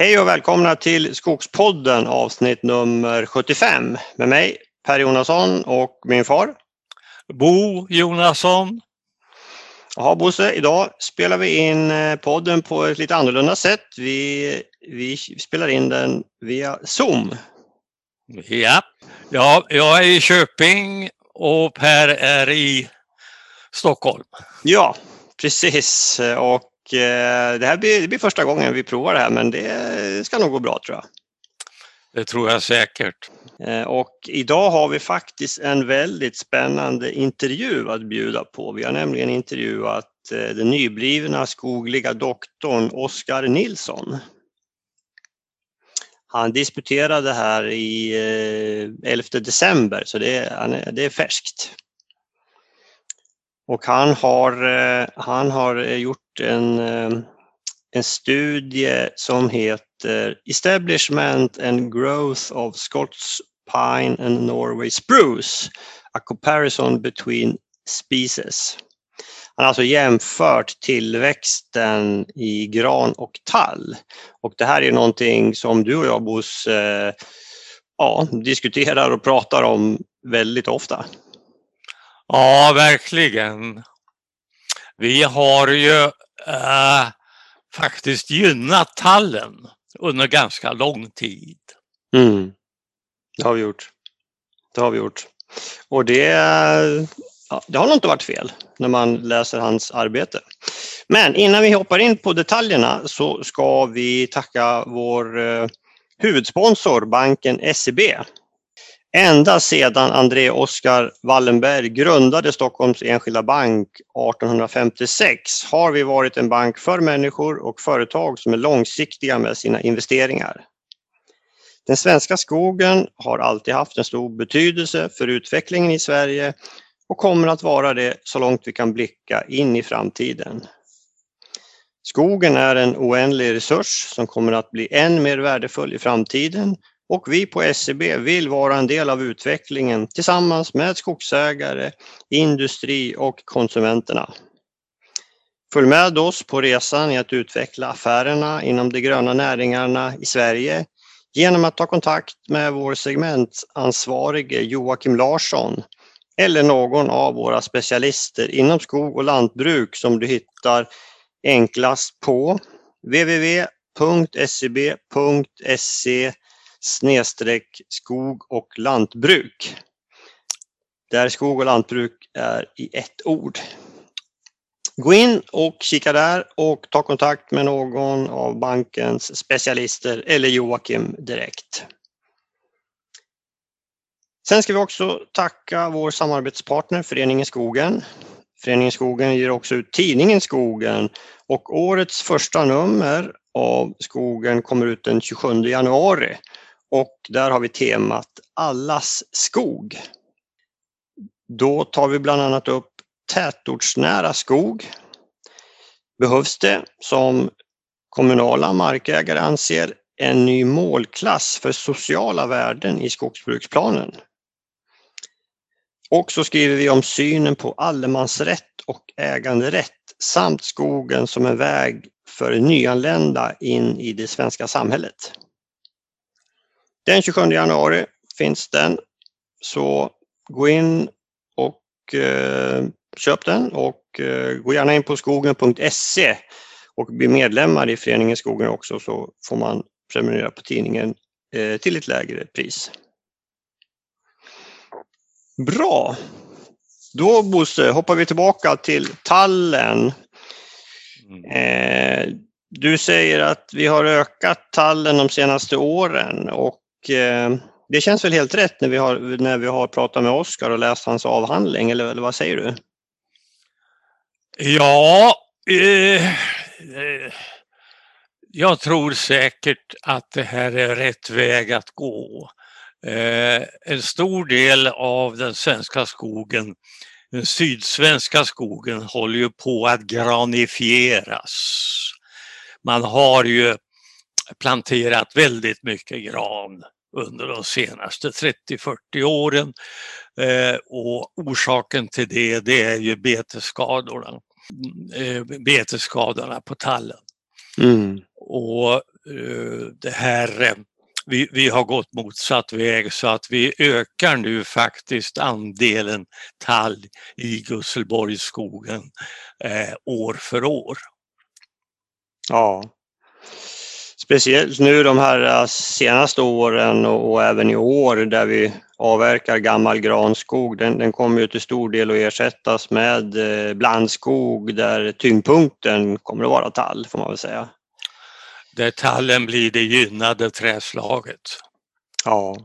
Hej och välkomna till Skogspodden avsnitt nummer 75 med mig Per Jonasson och min far. Bo Jonasson. Jaha Bosse, idag spelar vi in eh, podden på ett lite annorlunda sätt. Vi, vi spelar in den via Zoom. Ja. ja, jag är i Köping och Per är i Stockholm. Ja, precis. Och det här blir, det blir första gången vi provar det här men det ska nog gå bra tror jag. Det tror jag säkert. Eh, och idag har vi faktiskt en väldigt spännande intervju att bjuda på. Vi har nämligen intervjuat eh, den nyblivna skogliga doktorn Oskar Nilsson. Han disputerade här i 11 december så det är, det är färskt. Och han har, han har gjort en, eh, en studie som heter Establishment and Growth of Scots Pine and Norway Spruce, a comparison between species. Han har alltså jämfört tillväxten i gran och tall. Och det här är någonting som du och jag Bos, eh, ja, diskuterar och pratar om väldigt ofta. Ja, verkligen. Vi har ju äh, faktiskt gynnat tallen under ganska lång tid. Mm. Det har vi gjort. Det har vi gjort. Och det, ja, det har nog inte varit fel när man läser hans arbete. Men innan vi hoppar in på detaljerna så ska vi tacka vår eh, huvudsponsor, banken SEB. Ända sedan André Oskar Wallenberg grundade Stockholms Enskilda Bank 1856 har vi varit en bank för människor och företag som är långsiktiga med sina investeringar. Den svenska skogen har alltid haft en stor betydelse för utvecklingen i Sverige och kommer att vara det så långt vi kan blicka in i framtiden. Skogen är en oändlig resurs som kommer att bli än mer värdefull i framtiden och vi på SEB vill vara en del av utvecklingen tillsammans med skogsägare, industri och konsumenterna. Följ med oss på resan i att utveckla affärerna inom de gröna näringarna i Sverige genom att ta kontakt med vår segmentansvarige Joakim Larsson eller någon av våra specialister inom skog och lantbruk som du hittar enklast på www.seb.se snedstreck skog och lantbruk. Där skog och lantbruk är i ett ord. Gå in och kika där och ta kontakt med någon av bankens specialister eller Joakim direkt. Sen ska vi också tacka vår samarbetspartner Föreningen Skogen. Föreningen Skogen ger också ut tidningen Skogen och årets första nummer av Skogen kommer ut den 27 januari och där har vi temat Allas skog. Då tar vi bland annat upp tätortsnära skog. Behövs det, som kommunala markägare anser, en ny målklass för sociala värden i skogsbruksplanen? Och så skriver vi om synen på allemansrätt och äganderätt samt skogen som en väg för nyanlända in i det svenska samhället. Den 27 januari finns den. Så gå in och eh, köp den och eh, gå gärna in på skogen.se och bli medlemmar i föreningen Skogen också så får man prenumerera på tidningen eh, till ett lägre pris. Bra! Då Bosse hoppar vi tillbaka till tallen. Mm. Eh, du säger att vi har ökat tallen de senaste åren och Eh, det känns väl helt rätt när vi har, när vi har pratat med Oskar och läst hans avhandling, eller, eller vad säger du? Ja, eh, eh, jag tror säkert att det här är rätt väg att gå. Eh, en stor del av den svenska skogen, den sydsvenska skogen, håller ju på att granifieras. Man har ju planterat väldigt mycket gran under de senaste 30-40 åren. Eh, och orsaken till det, det är ju betesskadorna, eh, betesskadorna på tallen. Mm. Och det här vi, vi har gått motsatt väg så att vi ökar nu faktiskt andelen tall i Gusselborgsskogen eh, år för år. Ja. Speciellt nu de här senaste åren och, och även i år där vi avverkar gammal granskog. Den, den kommer ju till stor del att ersättas med eh, blandskog där tyngdpunkten kommer att vara tall får man väl säga där tallen blir det gynnade träslaget. Ja.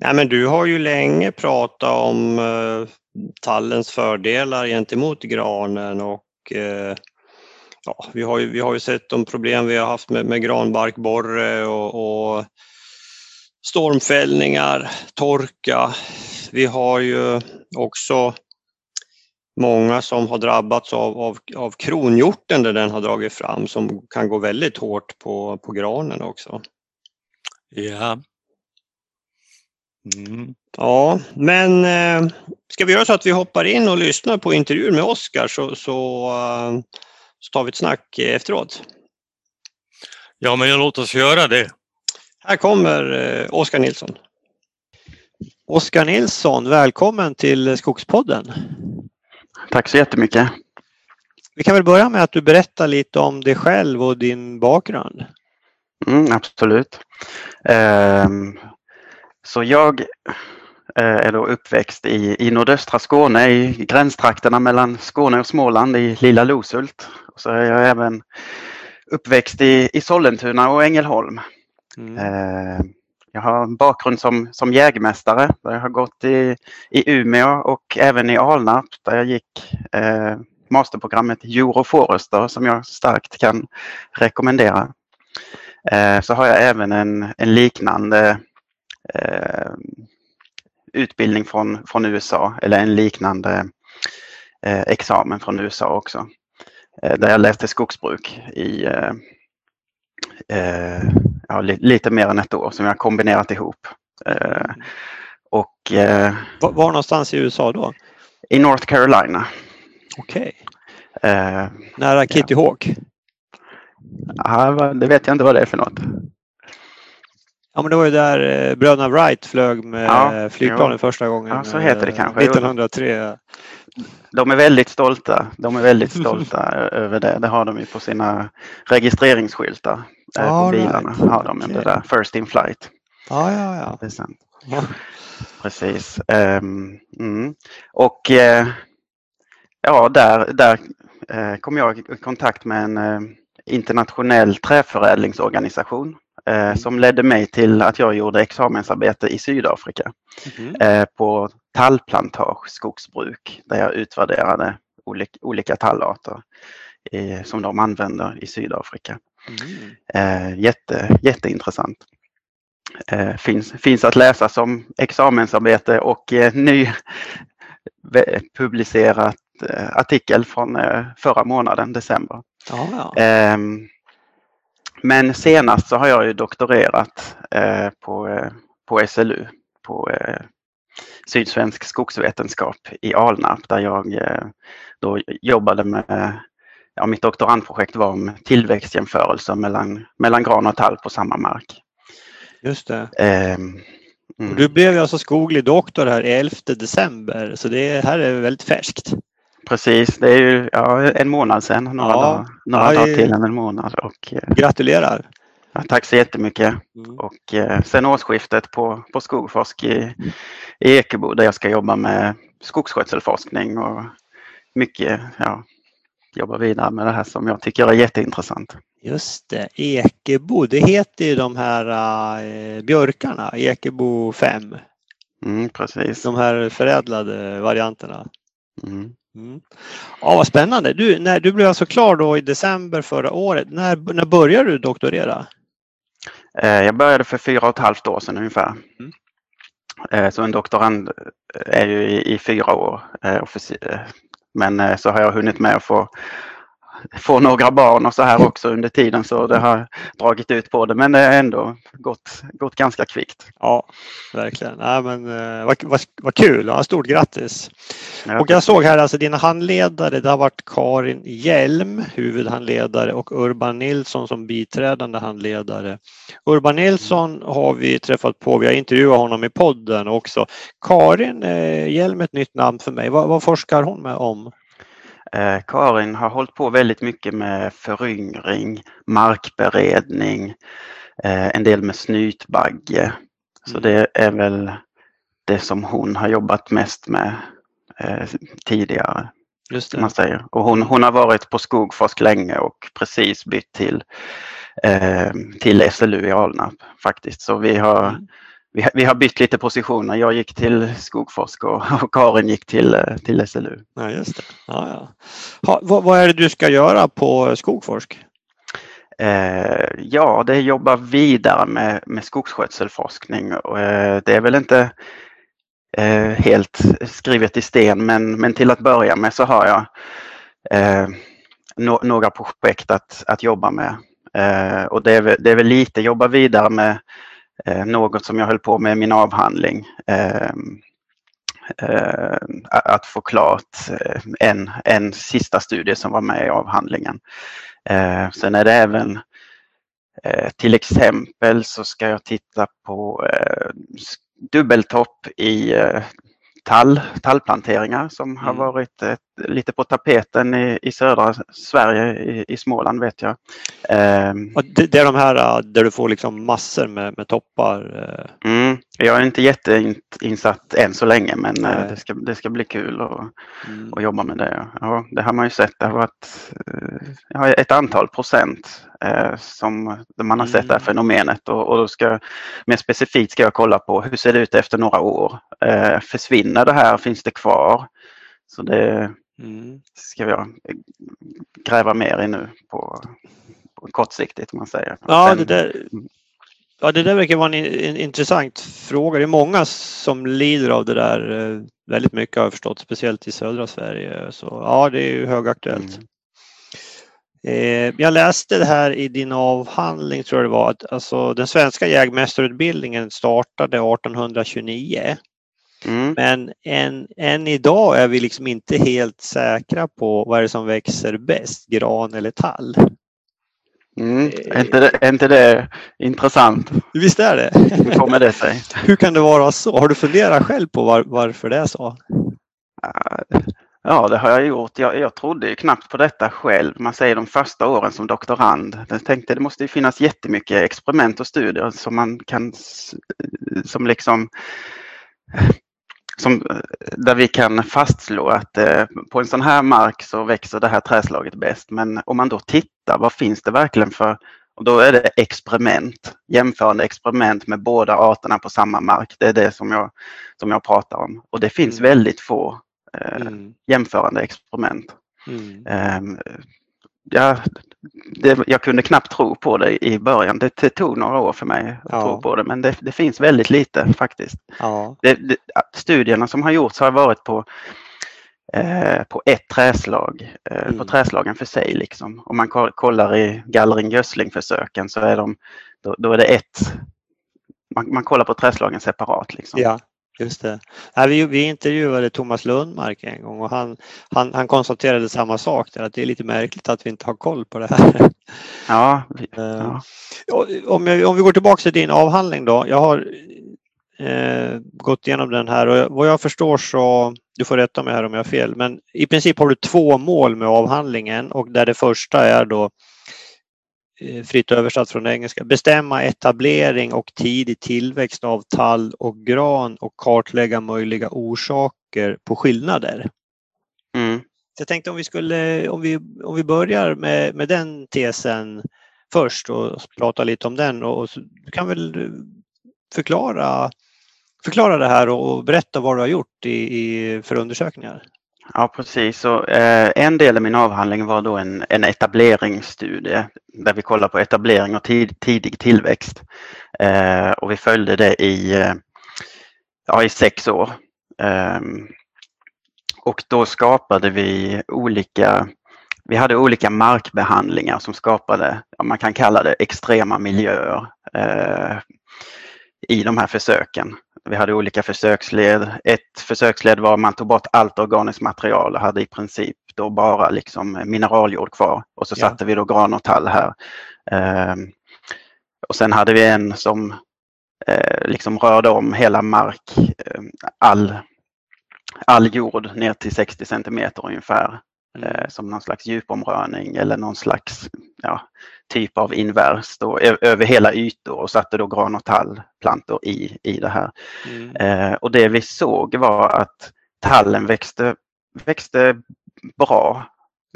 Nej, men du har ju länge pratat om uh, tallens fördelar gentemot granen och ja, vi, har ju, vi har ju sett de problem vi har haft med, med granbarkborre och, och stormfällningar, torka. Vi har ju också många som har drabbats av, av, av kronhjorten där den har dragit fram som kan gå väldigt hårt på, på granen också. Ja. Mm. Ja, men eh, ska vi göra så att vi hoppar in och lyssnar på intervjun med Oskar så, så, uh, så tar vi ett snack efteråt. Ja, men låt oss göra det. Här kommer eh, Oskar Nilsson. Oskar Nilsson, välkommen till Skogspodden. Tack så jättemycket. Vi kan väl börja med att du berättar lite om dig själv och din bakgrund. Mm, absolut. Um, så jag är då uppväxt i, i nordöstra Skåne i gränstrakterna mellan Skåne och Småland i Lilla Loshult. Och så är jag även uppväxt i, i Sollentuna och Ängelholm. Mm. Uh, jag har en bakgrund som, som jägmästare. Jag har gått i, i Umeå och även i Alnarp där jag gick eh, masterprogrammet Euroforester som jag starkt kan rekommendera. Eh, så har jag även en, en liknande eh, utbildning från, från USA eller en liknande eh, examen från USA också. Eh, där jag läste skogsbruk i eh, eh, ja, li lite mer än ett år som jag kombinerat ihop. Eh, och, eh, var, var, någonstans i USA då? I North Carolina. Okej. Okay. Nära Kitty ja. Hawk? Ja, det vet jag inte vad det är för något. Ja men det var ju där eh, bröderna Wright flög med ja, flygplanen jo. första gången. Ja, så heter det kanske. 1903. De är väldigt stolta. De är väldigt stolta över det. Det har de ju på sina registreringsskyltar. All på bilarna right. har de okay. det där First in flight. Ja, ja, ja. Det är sant. Ja. Precis. Um, mm. Och uh, ja, där, där uh, kom jag i kontakt med en uh, internationell träförädlingsorganisation mm. som ledde mig till att jag gjorde examensarbete i Sydafrika mm. på tallplantage skogsbruk där jag utvärderade olika, olika tallarter som de använder i Sydafrika. Mm. Eh, jätte, jätteintressant. Eh, finns, finns att läsa som examensarbete och eh, ny publicerat eh, artikel från eh, förra månaden, december. Ja, ja. Ehm, men senast så har jag ju doktorerat eh, på, på SLU, på Sydsvensk skogsvetenskap i Alnarp där jag då jobbade med ja, mitt doktorandprojekt var om tillväxtjämförelser mellan, mellan gran och tall på samma mark. Just det. Eh, mm. Du blev alltså skoglig doktor här 11 december så det här är väldigt färskt. Precis, det är ju ja, en månad sedan, några, ja, dagar, några dagar till än en månad. Och, eh, Gratulerar! Ja, tack så jättemycket! Mm. Och eh, sen årsskiftet på, på Skogforsk i, i Ekebo där jag ska jobba med skogsskötselforskning och mycket ja, jobba vidare med det här som jag tycker är jätteintressant. Just det, Ekebo, det heter ju de här äh, björkarna, Ekebo 5. Mm, precis. De här förädlade varianterna. Mm. Mm. Ja, vad spännande. Du, när, du blev alltså klar då i december förra året. När, när började du doktorera? Eh, jag började för fyra och ett halvt år sedan ungefär. Mm. Eh, så en doktorand är ju i, i fyra år. Eh, men så har jag hunnit med att få få några barn och så här också under tiden så det har dragit ut på det men det har ändå gått, gått ganska kvickt. Ja, verkligen. Ja, men, eh, vad, vad, vad kul, ja, stort grattis. Ja, Och jag såg här alltså dina handledare, det har varit Karin Hjelm, huvudhandledare och Urban Nilsson som biträdande handledare. Urban Nilsson har vi träffat på, vi har intervjuat honom i podden också. Karin eh, Hjelm är ett nytt namn för mig. Vad, vad forskar hon med om? Eh, Karin har hållit på väldigt mycket med föryngring, markberedning, eh, en del med snytbagge. Så Mm. det är väl det som hon har jobbat mest med eh, tidigare. Just kan man det. säger. Och hon, hon har varit på Skogforsk länge och precis bytt till, eh, till SLU i Alnarp faktiskt. Så vi har, Mm. Vi, har- vi har bytt lite positioner. Jag gick till Skogforsk och, och Karin gick till, eh, till SLU. Ja, just det. Ja, ja. Ha, vad, vad är det du ska göra på Skogforsk? Eh, ja, det är jobba vidare med, med skogsskötselforskning och eh, det är väl inte eh, helt skrivet i sten men, men till att börja med så har jag eh, no, några projekt att, att jobba med. Eh, och det är, det är väl lite jobba vidare med eh, något som jag höll på med i min avhandling. Eh, eh, att få klart eh, en, en sista studie som var med i avhandlingen. Sen är det även till exempel så ska jag titta på dubbeltopp i tall, tallplanteringar som har Mm. varit ett, lite på tapeten i, i södra Sverige, i, i Småland vet jag. Eh, Ja, Det, det är de här äh, där du får liksom massor med, med toppar. eh. mm, jag är inte jätteinsatt än så länge men Nej. det, ska, det ska bli kul att Mm. och jobba med det. Ja, det har man ju sett. Det har varit ja, ett antal procent som man har sett det här Mm. fenomenet och, och då ska mer specifikt ska jag kolla på hur ser det ut efter några år? Försvinner det här? Finns det kvar? Så det Mm. ska jag gräva mer i nu på, på kortsiktigt om man säger. Ja, Sen- det där, ja, det där verkar vara en, en intressant fråga. Det är många som lider av det där eh, väldigt mycket har jag förstått, speciellt i södra Sverige. Så ja, det är ju högaktuellt. Mm. Eh, jag läste det här i din avhandling, tror jag det var, att alltså, den svenska jägmästarutbildningen startade 1829. Mm. Men än, än idag är vi liksom inte helt säkra på vad är det som växer bäst, gran eller tall. Mm. Är, inte det, är inte det intressant? Visst är det? Hur kommer det sig? Hur kan det vara så? Har du funderat själv på var, varför det är så? Ja, det har jag gjort. Jag, jag trodde ju knappt på detta själv. Man säger de första åren som doktorand. Jag tänkte det måste ju finnas jättemycket experiment och studier som man kan, som liksom, som, där vi kan fastslå att eh, på en sån här mark så växer det här träslaget bäst. Men om man då tittar, vad finns det verkligen för och då är det experiment, jämförande experiment med båda arterna på samma mark. Det är det som jag, som jag pratar om. Och det finns Mm. väldigt få eh, Mm. jämförande experiment. Mm. Ehm, ja, det, jag kunde knappt tro på det i början. Det, det tog några år för mig att Ja. tro på det, men det, det finns väldigt lite faktiskt. Ja. Studierna som har gjorts har varit på, eh, på ett träslag, eh, Mm. på träslagen för sig. Liksom. Om man ko- kollar i gallring-gödsling-försöken så är de, då, då är det ett, man, man kollar på träslagen separat. Liksom. ja, just det. Nej, vi, vi intervjuade Thomas Lundmark en gång och han, han, han konstaterade samma sak, där, att det är lite märkligt att vi inte har koll på det här. Ja, Eh, ja. Om, jag, om vi går tillbaka till din avhandling då. Jag har eh, gått igenom den här och vad jag förstår så, du får rätta mig här om jag har fel, men i princip har du två mål med avhandlingen och där det första är då fritt översatt från engelska, bestämma etablering och tidig tillväxt av tall och gran och kartlägga möjliga orsaker på skillnader. Mm. Jag tänkte om vi skulle, om vi, om vi börjar med, med den tesen först och prata lite om den och, och du kan väl förklara, förklara det här och, och berätta vad du har gjort i, i, för undersökningar. Ja precis, så, eh, en del av min avhandling var då en, en etableringsstudie där vi kollar på etablering och tid, tidig tillväxt. Eh, och vi följde det i, eh, ja, i sex år. Ehm, och då skapade vi olika vi hade olika markbehandlingar som skapade, man kan kalla det extrema miljöer eh, i de här försöken. Vi hade olika försöksled. Ett försöksled var att man tog bort allt organiskt material och hade i princip då bara liksom mineraljord kvar. Och så ja. satte vi då gran och tall här. Eh, och sen hade vi en som eh, liksom rörde om hela mark, eh, all, all jord ner till 60 centimeter ungefär. Mm. Eh, som någon slags djupomrörning eller någon slags ja, typ av invers då, över hela ytor och satte då gran och tallplantor i, i det här. Mm. Eh, och det vi såg var att tallen växte, växte bra,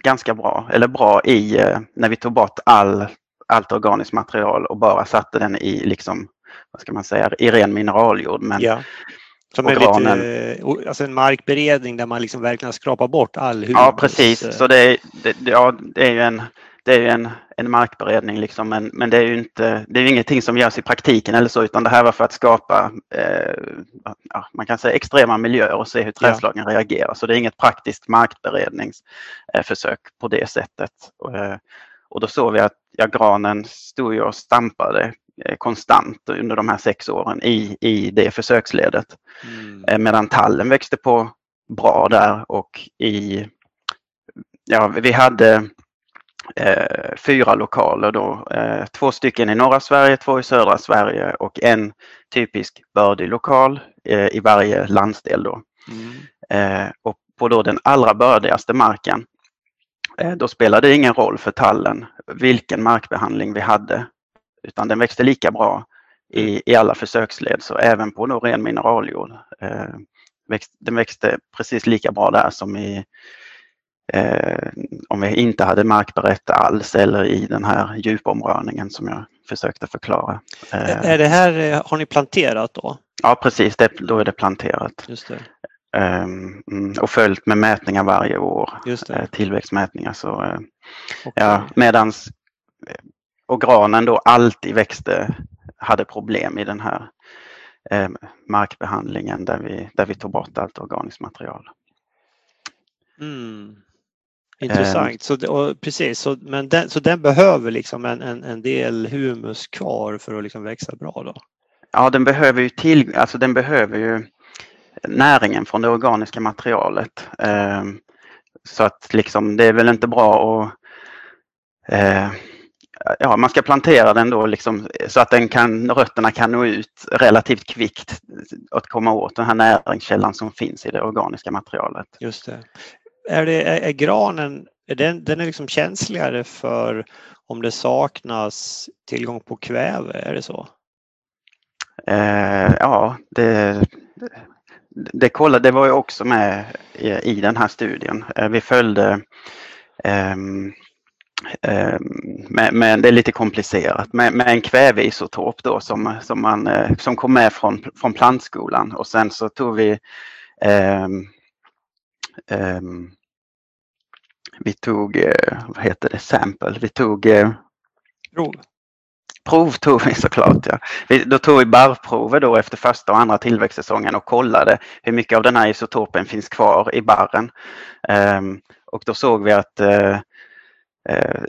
ganska bra, eller bra i eh, när vi tog bort all, allt organiskt material och bara satte den i liksom, vad ska man säga, i ren mineraljord. Men ja. Som är lite, alltså en markberedning där man liksom verkligen skrapar bort all humus. Ja precis, så det är, det, ja, det är ju en, det är en, en markberedning liksom, men, men det är ju inte, det är ingenting som görs i praktiken eller så, utan det här var för att skapa, eh, ja, man kan säga extrema miljöer och se hur trädslagen ja. reagerar. Så det är inget praktiskt markberedningsförsök på det sättet. Och, eh, och då såg vi att ja, granen stod och stampade Eh, konstant under de här sex åren i, i det försöksledet. Mm. Eh, medan tallen växte på bra där och i, ja vi hade fyra lokaler då, eh, två stycken i norra Sverige, två i södra Sverige och en typisk bördig lokal eh, i varje landsdel då. Mm. Eh, och på då den allra bördigaste marken då spelade det ingen roll för tallen vilken markbehandling vi hade utan den växte lika bra i, mm. i alla försöksled, så även på då ren mineraljord. Eh, den växte precis lika bra där som i eh, om vi inte hade markberett alls eller i den här djupomrörningen som jag försökte förklara. Eh, är det här, eh, har ni planterat då? Ja precis, det, då är det planterat. Just det. Um, och följt med mätningar varje år, uh, tillväxtmätningar. Så, uh, okay. ja, medans och granen då alltid växte, hade problem i den här eh, markbehandlingen där vi, där vi tog bort allt organiskt material. Mm. Intressant. Eh, så, och, precis, så, men den, så den behöver liksom en, en, en del humus kvar för att liksom växa bra då? Ja, den behöver ju, till, alltså den behöver ju näringen från det organiska materialet. Eh, så att liksom, det är väl inte bra att eh, ja, man ska plantera den då liksom, så att den kan, rötterna kan nå ut relativt kvickt att komma åt den här näringskällan som finns i det organiska materialet. Just det. Är, det, är, är granen, är den, den är liksom känsligare för om det saknas tillgång på kväve, är det så? Eh, ja, det, det, kollade, det var ju också med i, i den här studien. Eh, vi följde ehm, eh, men det är lite komplicerat med, med en kväveisotop då som, som, man, eh, som kom med från, från plantskolan och sen så tog vi ehm, vi tog, eh, vad heter det, sample, vi tog eh, prov. Prov tog vi såklart. Ja. Vi, då tog vi barrprover då efter första och andra tillväxtsäsongen och kollade hur mycket av den här isotopen finns kvar i barren. Um, och då såg vi att uh,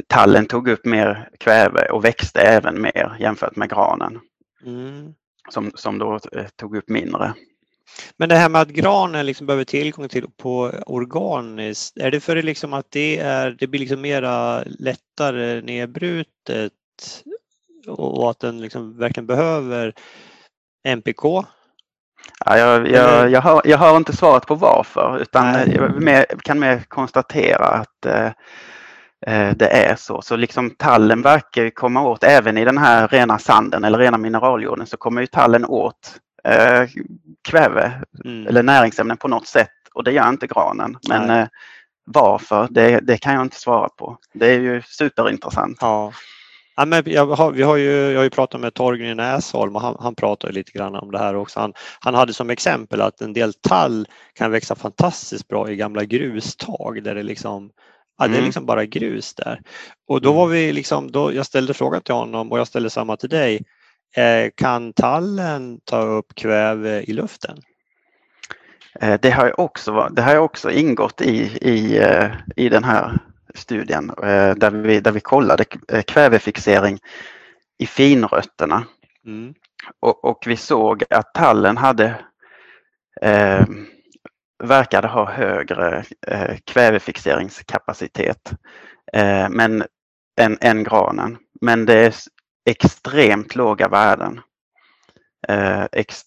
tallen tog upp mer kväve och växte även mer jämfört med granen. Mm. Som, som då tog upp mindre. Men det här med att granen liksom behöver tillgång till på organiskt, är det för liksom att det, är, det blir liksom mera lättare nedbrutet och att den liksom verkligen behöver MPK? Ja, jag, jag, jag, har, jag har inte svaret på varför utan jag kan mer konstatera att eh, Eh, det är så. Så liksom tallen verkar komma åt, även i den här rena sanden eller rena mineraljorden, så kommer ju tallen åt eh, kväve mm. eller näringsämnen på något sätt och det gör inte granen. Men eh, varför, det, det, kan jag inte svara på. Det är ju superintressant. Ja. Ja, men har, vi har ju, jag har ju pratat med Torgny Näsholm och han, han pratar lite grann om det här också. Han, han hade som exempel att en del tall kan växa fantastiskt bra i gamla grustag där det liksom Ja, det är mm. liksom bara grus där. Och då var mm. vi liksom, då, jag ställde frågan till honom och jag ställde samma till dig. Eh, kan tallen ta upp kväve i luften? Eh, det har också, det har också ingått i, i, eh, i den här studien eh, där vi, där vi kollade kvävefixering i finrötterna. Mm. Och, och, vi såg att tallen hade eh, verkade ha högre eh, kvävefixeringskapacitet eh, men, än, än granen. Men det är extremt låga värden. Eh, ex,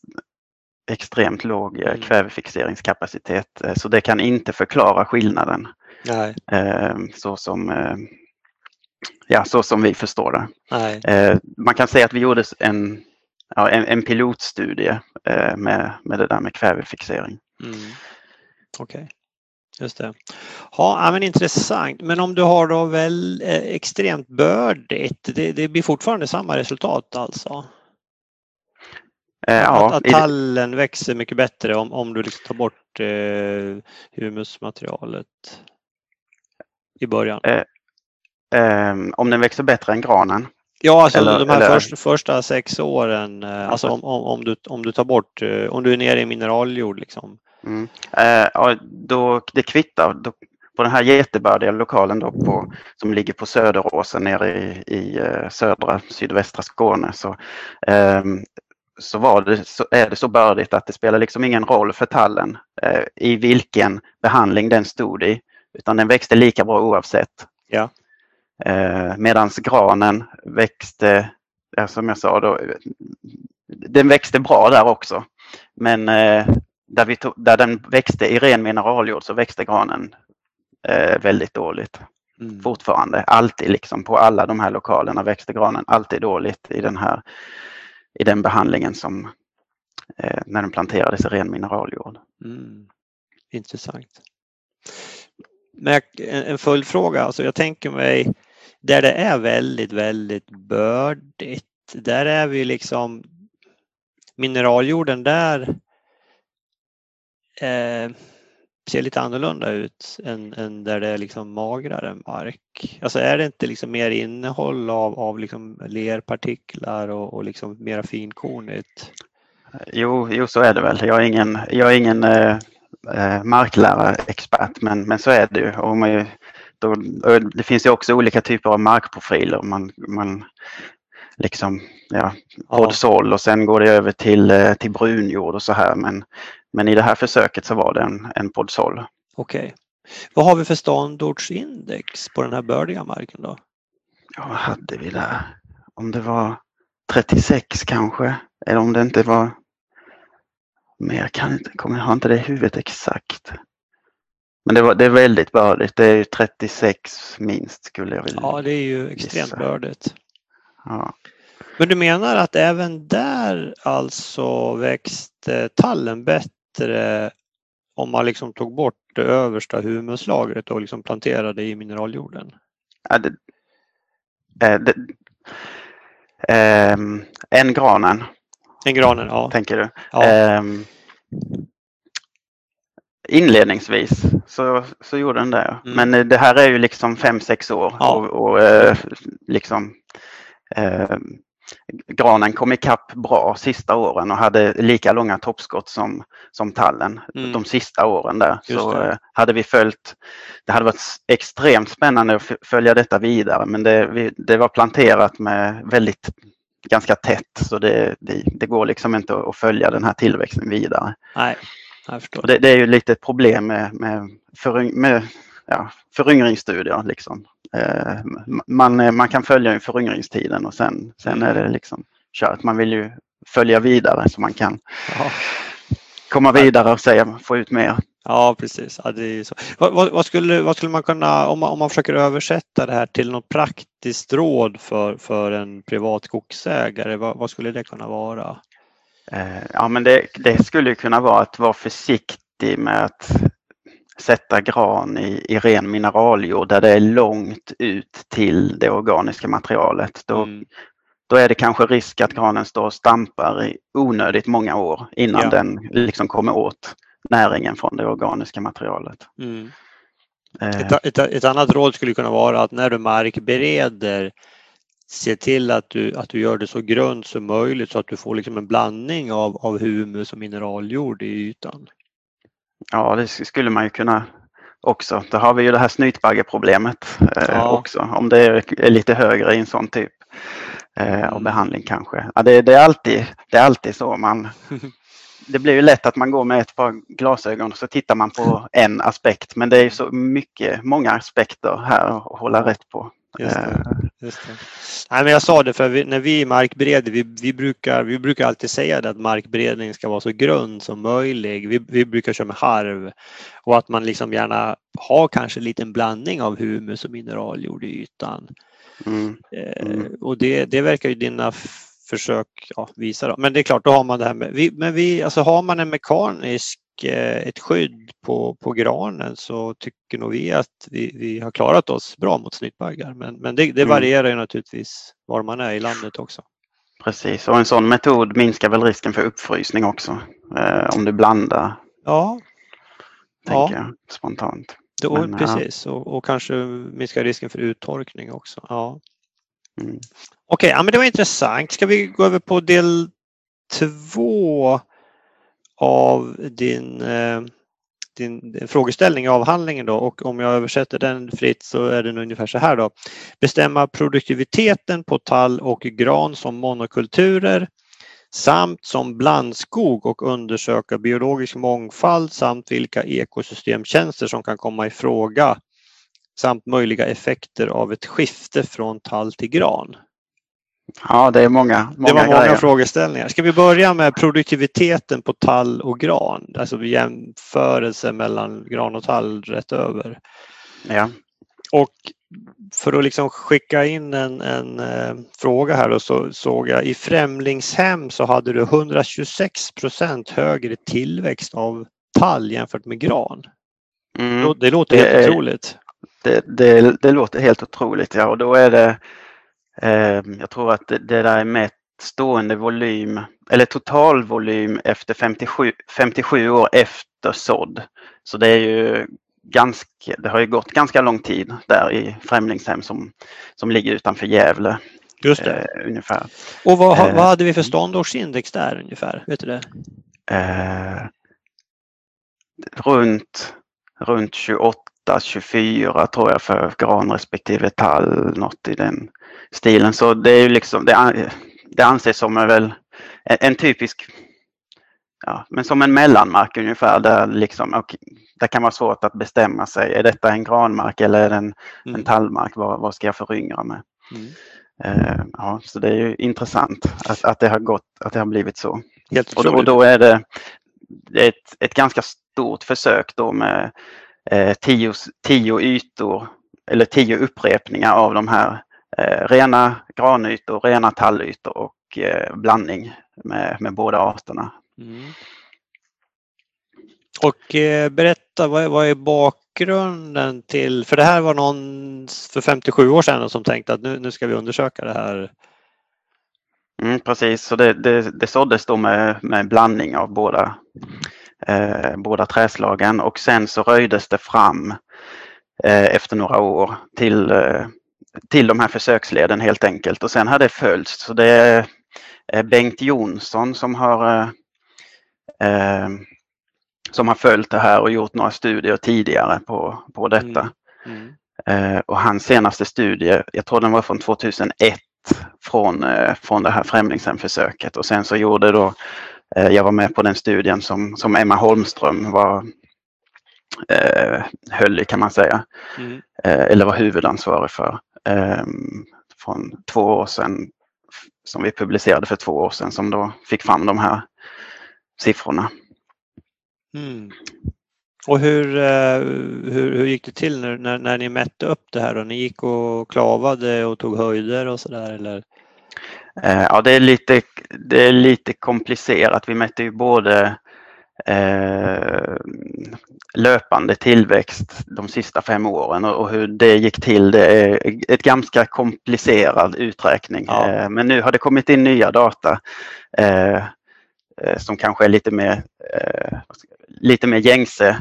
extremt låg eh, mm. kvävefixeringskapacitet eh, så det kan inte förklara skillnaden. Nej. Eh, så som ja, så som vi förstår det. Nej. Man kan säga att vi gjorde en, ja, en, en pilotstudie med, med det där med kvävefixering. Mm. Okej, okay. just det. Ja, men intressant. Men om du har då väl extremt bördigt, det, det blir fortfarande samma resultat alltså? Eh, att, att tallen växer mycket bättre om, om du liksom tar bort eh, humusmaterialet i början. Eh, eh, om den växer bättre än granen? Ja, alltså eller, de här eller... första, första sex åren, eh, alltså om, om, om, du, om du tar bort, eh, om du är nere i mineraljord liksom. Mm. Eh, då, det kvittar. Då, på den här jättebördiga lokalen då på, som ligger på Söderåsen nere i, i södra sydvästra Skåne så eh, så, var det, så är det så bördigt att det spelar liksom ingen roll för tallen eh, i vilken behandling den stod i. Utan den växte lika bra oavsett. Ja. Eh, Medan granen växte, som jag sa, då, den växte bra där också. Men eh, där, vi tog, där den växte i ren mineraljord så växte granen eh, väldigt dåligt. Mm. Fortfarande, alltid liksom på alla de här lokalerna växte granen alltid dåligt i den här i den behandlingen som eh, när den planterades i ren mineraljord. Mm. Intressant. Men en följdfråga, alltså jag tänker mig där det är väldigt, väldigt bördigt, där är vi liksom mineraljorden där eh, ser lite annorlunda ut än, än, där det är liksom magrare mark. Alltså är det inte liksom mer innehåll av, av liksom lerpartiklar och, och liksom mera finkornigt? Jo, jo, så är det väl. Jag är ingen, jag är ingen eh, eh marklärarexpert men, men så är det ju. Och man, då, det finns ju också olika typer av markprofiler. Man, man liksom, ja, podsol och sen går det över till, eh, till brunjord och så här. Men, men i det här försöket så var det en, en podsol. Okej. Okay. Vad har vi för ståndortsindex på den här bördiga marken då? Ja, vad hade vi där? Om det var 36 kanske, eller om det inte var mer, kan inte, kommer, jag har inte det i huvudet exakt. Men det, var, det är väldigt bördigt, det är 36 minst skulle jag vilja Ja, det är ju extremt gissa. bördigt. Ja. Men du menar att även där alltså växte tallen bättre bättre om man liksom tog bort det översta humuslagret och liksom planterade i mineraljorden? Ja, det, äh, det, äh, en granen. En granen, ja. Tänker du? Ja. Äh, inledningsvis så, så gjorde den det. Mm. Men eh, det här är ju liksom fem sex år ja. och, och eh, liksom ehm, granen kom ikapp bra sista åren och hade lika långa toppskott som, som tallen mm. de sista åren där. Just så det. Eh, hade vi följt, det hade varit extremt spännande att följa detta vidare men det, det var planterat med väldigt ganska tätt så det, det, det, går liksom inte att följa den här tillväxten vidare. Nej, jag förstår. Det, det, är ju lite ett problem med, med, föryng, med ja, föryngringsstudier. Liksom. Eh, man, eh, man kan följa föryngringstiden och sen, sen är det liksom kört. Man vill ju följa vidare så man kan ja. komma vidare och säga, få ut mer. Ja, precis. Ja, så. Vad, vad, skulle, vad skulle man kunna, om man, om man försöker översätta det här till något praktiskt råd för, för en privat skogsägare, vad, vad skulle det kunna vara? Eh, ja, men det, det skulle kunna vara att vara försiktig med att sätta gran i, i ren mineraljord där det är långt ut till det organiska materialet. Då, mm. då är det kanske risk att granen står och stampar i onödigt många år innan ja. den liksom kommer åt näringen från det organiska materialet. Mm. Eh. Ett, ett, ett, annat råd skulle kunna vara att när du markbereder se till att du, att du gör det så grunt som möjligt så att du får liksom en blandning av, av humus och mineraljord i ytan. Ja, det skulle man ju kunna också. Då har vi ju det här snytbaggeproblemet eh, Ja. också. Om det är, är lite högre i en sån typ eh, av Mm. behandling kanske. Ja, det, det, är alltid, det är alltid så. Man, det blir ju lätt att man går med ett par glasögon och så tittar man på en aspekt. Men det är ju så mycket, många aspekter här att hålla rätt på. Eh, Just det. Nej, men jag sa det för vi, när vi markbereder, vi, vi, brukar, vi brukar alltid säga det att markberedningen ska vara så grund som möjlig. Vi, vi brukar köra med harv och att man liksom gärna har kanske en liten blandning av humus och mineraljord i ytan. mm, Eh, Mm. Och det, det verkar ju dina försök ja, visa. Då. Men det är klart, då har man det här med, vi, men vi, alltså har man en mekanisk, ett skydd på, på granen så tycker nog vi att vi, vi har klarat oss bra mot snytbaggar. Men, men det, det Mm. varierar ju naturligtvis var man är i landet också. precis, och en sån metod minskar väl risken för uppfrysning också. Eh, om du blandar, Ja, tänker Ja. jag spontant. då, Men, ja. precis. Och, och kanske minska risken för uttorkning också. Ja. Mm. Okej, ja, men det var intressant. Ska vi gå över på del två av din, din, din frågeställning i avhandlingen då och om jag översätter den fritt så är den ungefär så här då. Bestämma produktiviteten på tall och gran som monokulturer samt som blandskog och undersöka biologisk mångfald samt vilka ekosystemtjänster som kan komma i fråga samt möjliga effekter av ett skifte från tall till gran. Ja, det är många, många Det var många grejer. frågeställningar. Ska vi börja med produktiviteten på tall och gran? Alltså jämförelse mellan gran och tall rätt över. Ja. Och för att liksom skicka in en, en eh, fråga här då, så såg jag i Främlingshem så hade du 126 procent högre tillväxt av tall jämfört med gran. Mm. Det låter Det helt är- otroligt. Det, det, det låter helt otroligt, ja. Och då är det, jag tror att det, där är mätt stående volym, eller totalvolym efter 57, 57 år efter sådd. Så det är ju ganska, det har ju gått ganska lång tid där i Främlingshem som, som ligger utanför Gävle Just det. eh, ungefär. Och vad, eh, vad hade vi för ståndårsindex där ungefär? Vet du det? Eh, runt, runt 28, 24 tror jag för gran respektive tall, något i den stilen. Så det är ju liksom, det, det anses som en, väl, en, en typisk, ja, men som en mellanmark ungefär där liksom, och det kan vara svårt att bestämma sig. Är detta en granmark eller är det en, en Mm. tallmark? Vad, vad ska jag föryngra med? Mm. Eh, ja, så det är ju intressant att, att det har gått, att det har blivit så. Och då, och då är det ett, ett ganska stort försök då med eh, tio, tio ytor eller tio upprepningar av de här eh, rena granytor, rena tallytor och eh, blandning med, med båda arterna. Mm. Och eh, berätta, vad är, vad är bakgrunden till, för det här var någon för 57 år sedan som tänkte att nu, nu ska vi undersöka det här. Mm, precis, så det, det, det såddes då med, med blandning av båda, eh, båda träslagen och sen så röjdes det fram eh, efter några år till, eh, till de här försöksleden helt enkelt och sen har det följts. Så det är eh, Bengt Jonsson som har eh, eh, som har följt det här och gjort några studier tidigare på, på detta. Mm. Eh, och hans senaste studie, jag tror den var från 2001, från, från det här Främlingshemförsöket. Och sen så gjorde då, jag var med på den studien som, som Emma Holmström var, eh, höll i kan man säga, Mm. eh, eller var huvudansvarig för. Eh, från två år sedan, som vi publicerade för två år sedan, som då fick fram de här siffrorna. Mm. Och hur, eh, hur, hur gick det till när, när, när ni mätte upp det här? Då? Ni gick och klavade och tog höjder och sådär eller? Eh, Ja, det är lite, det är lite komplicerat. Vi mätte ju både eh, löpande tillväxt de sista fem åren och, hur det gick till. Det är ett ganska komplicerad uträkning. Ja. Eh, men nu har det kommit in nya data eh, eh, som kanske är lite mer, eh, lite mer gängse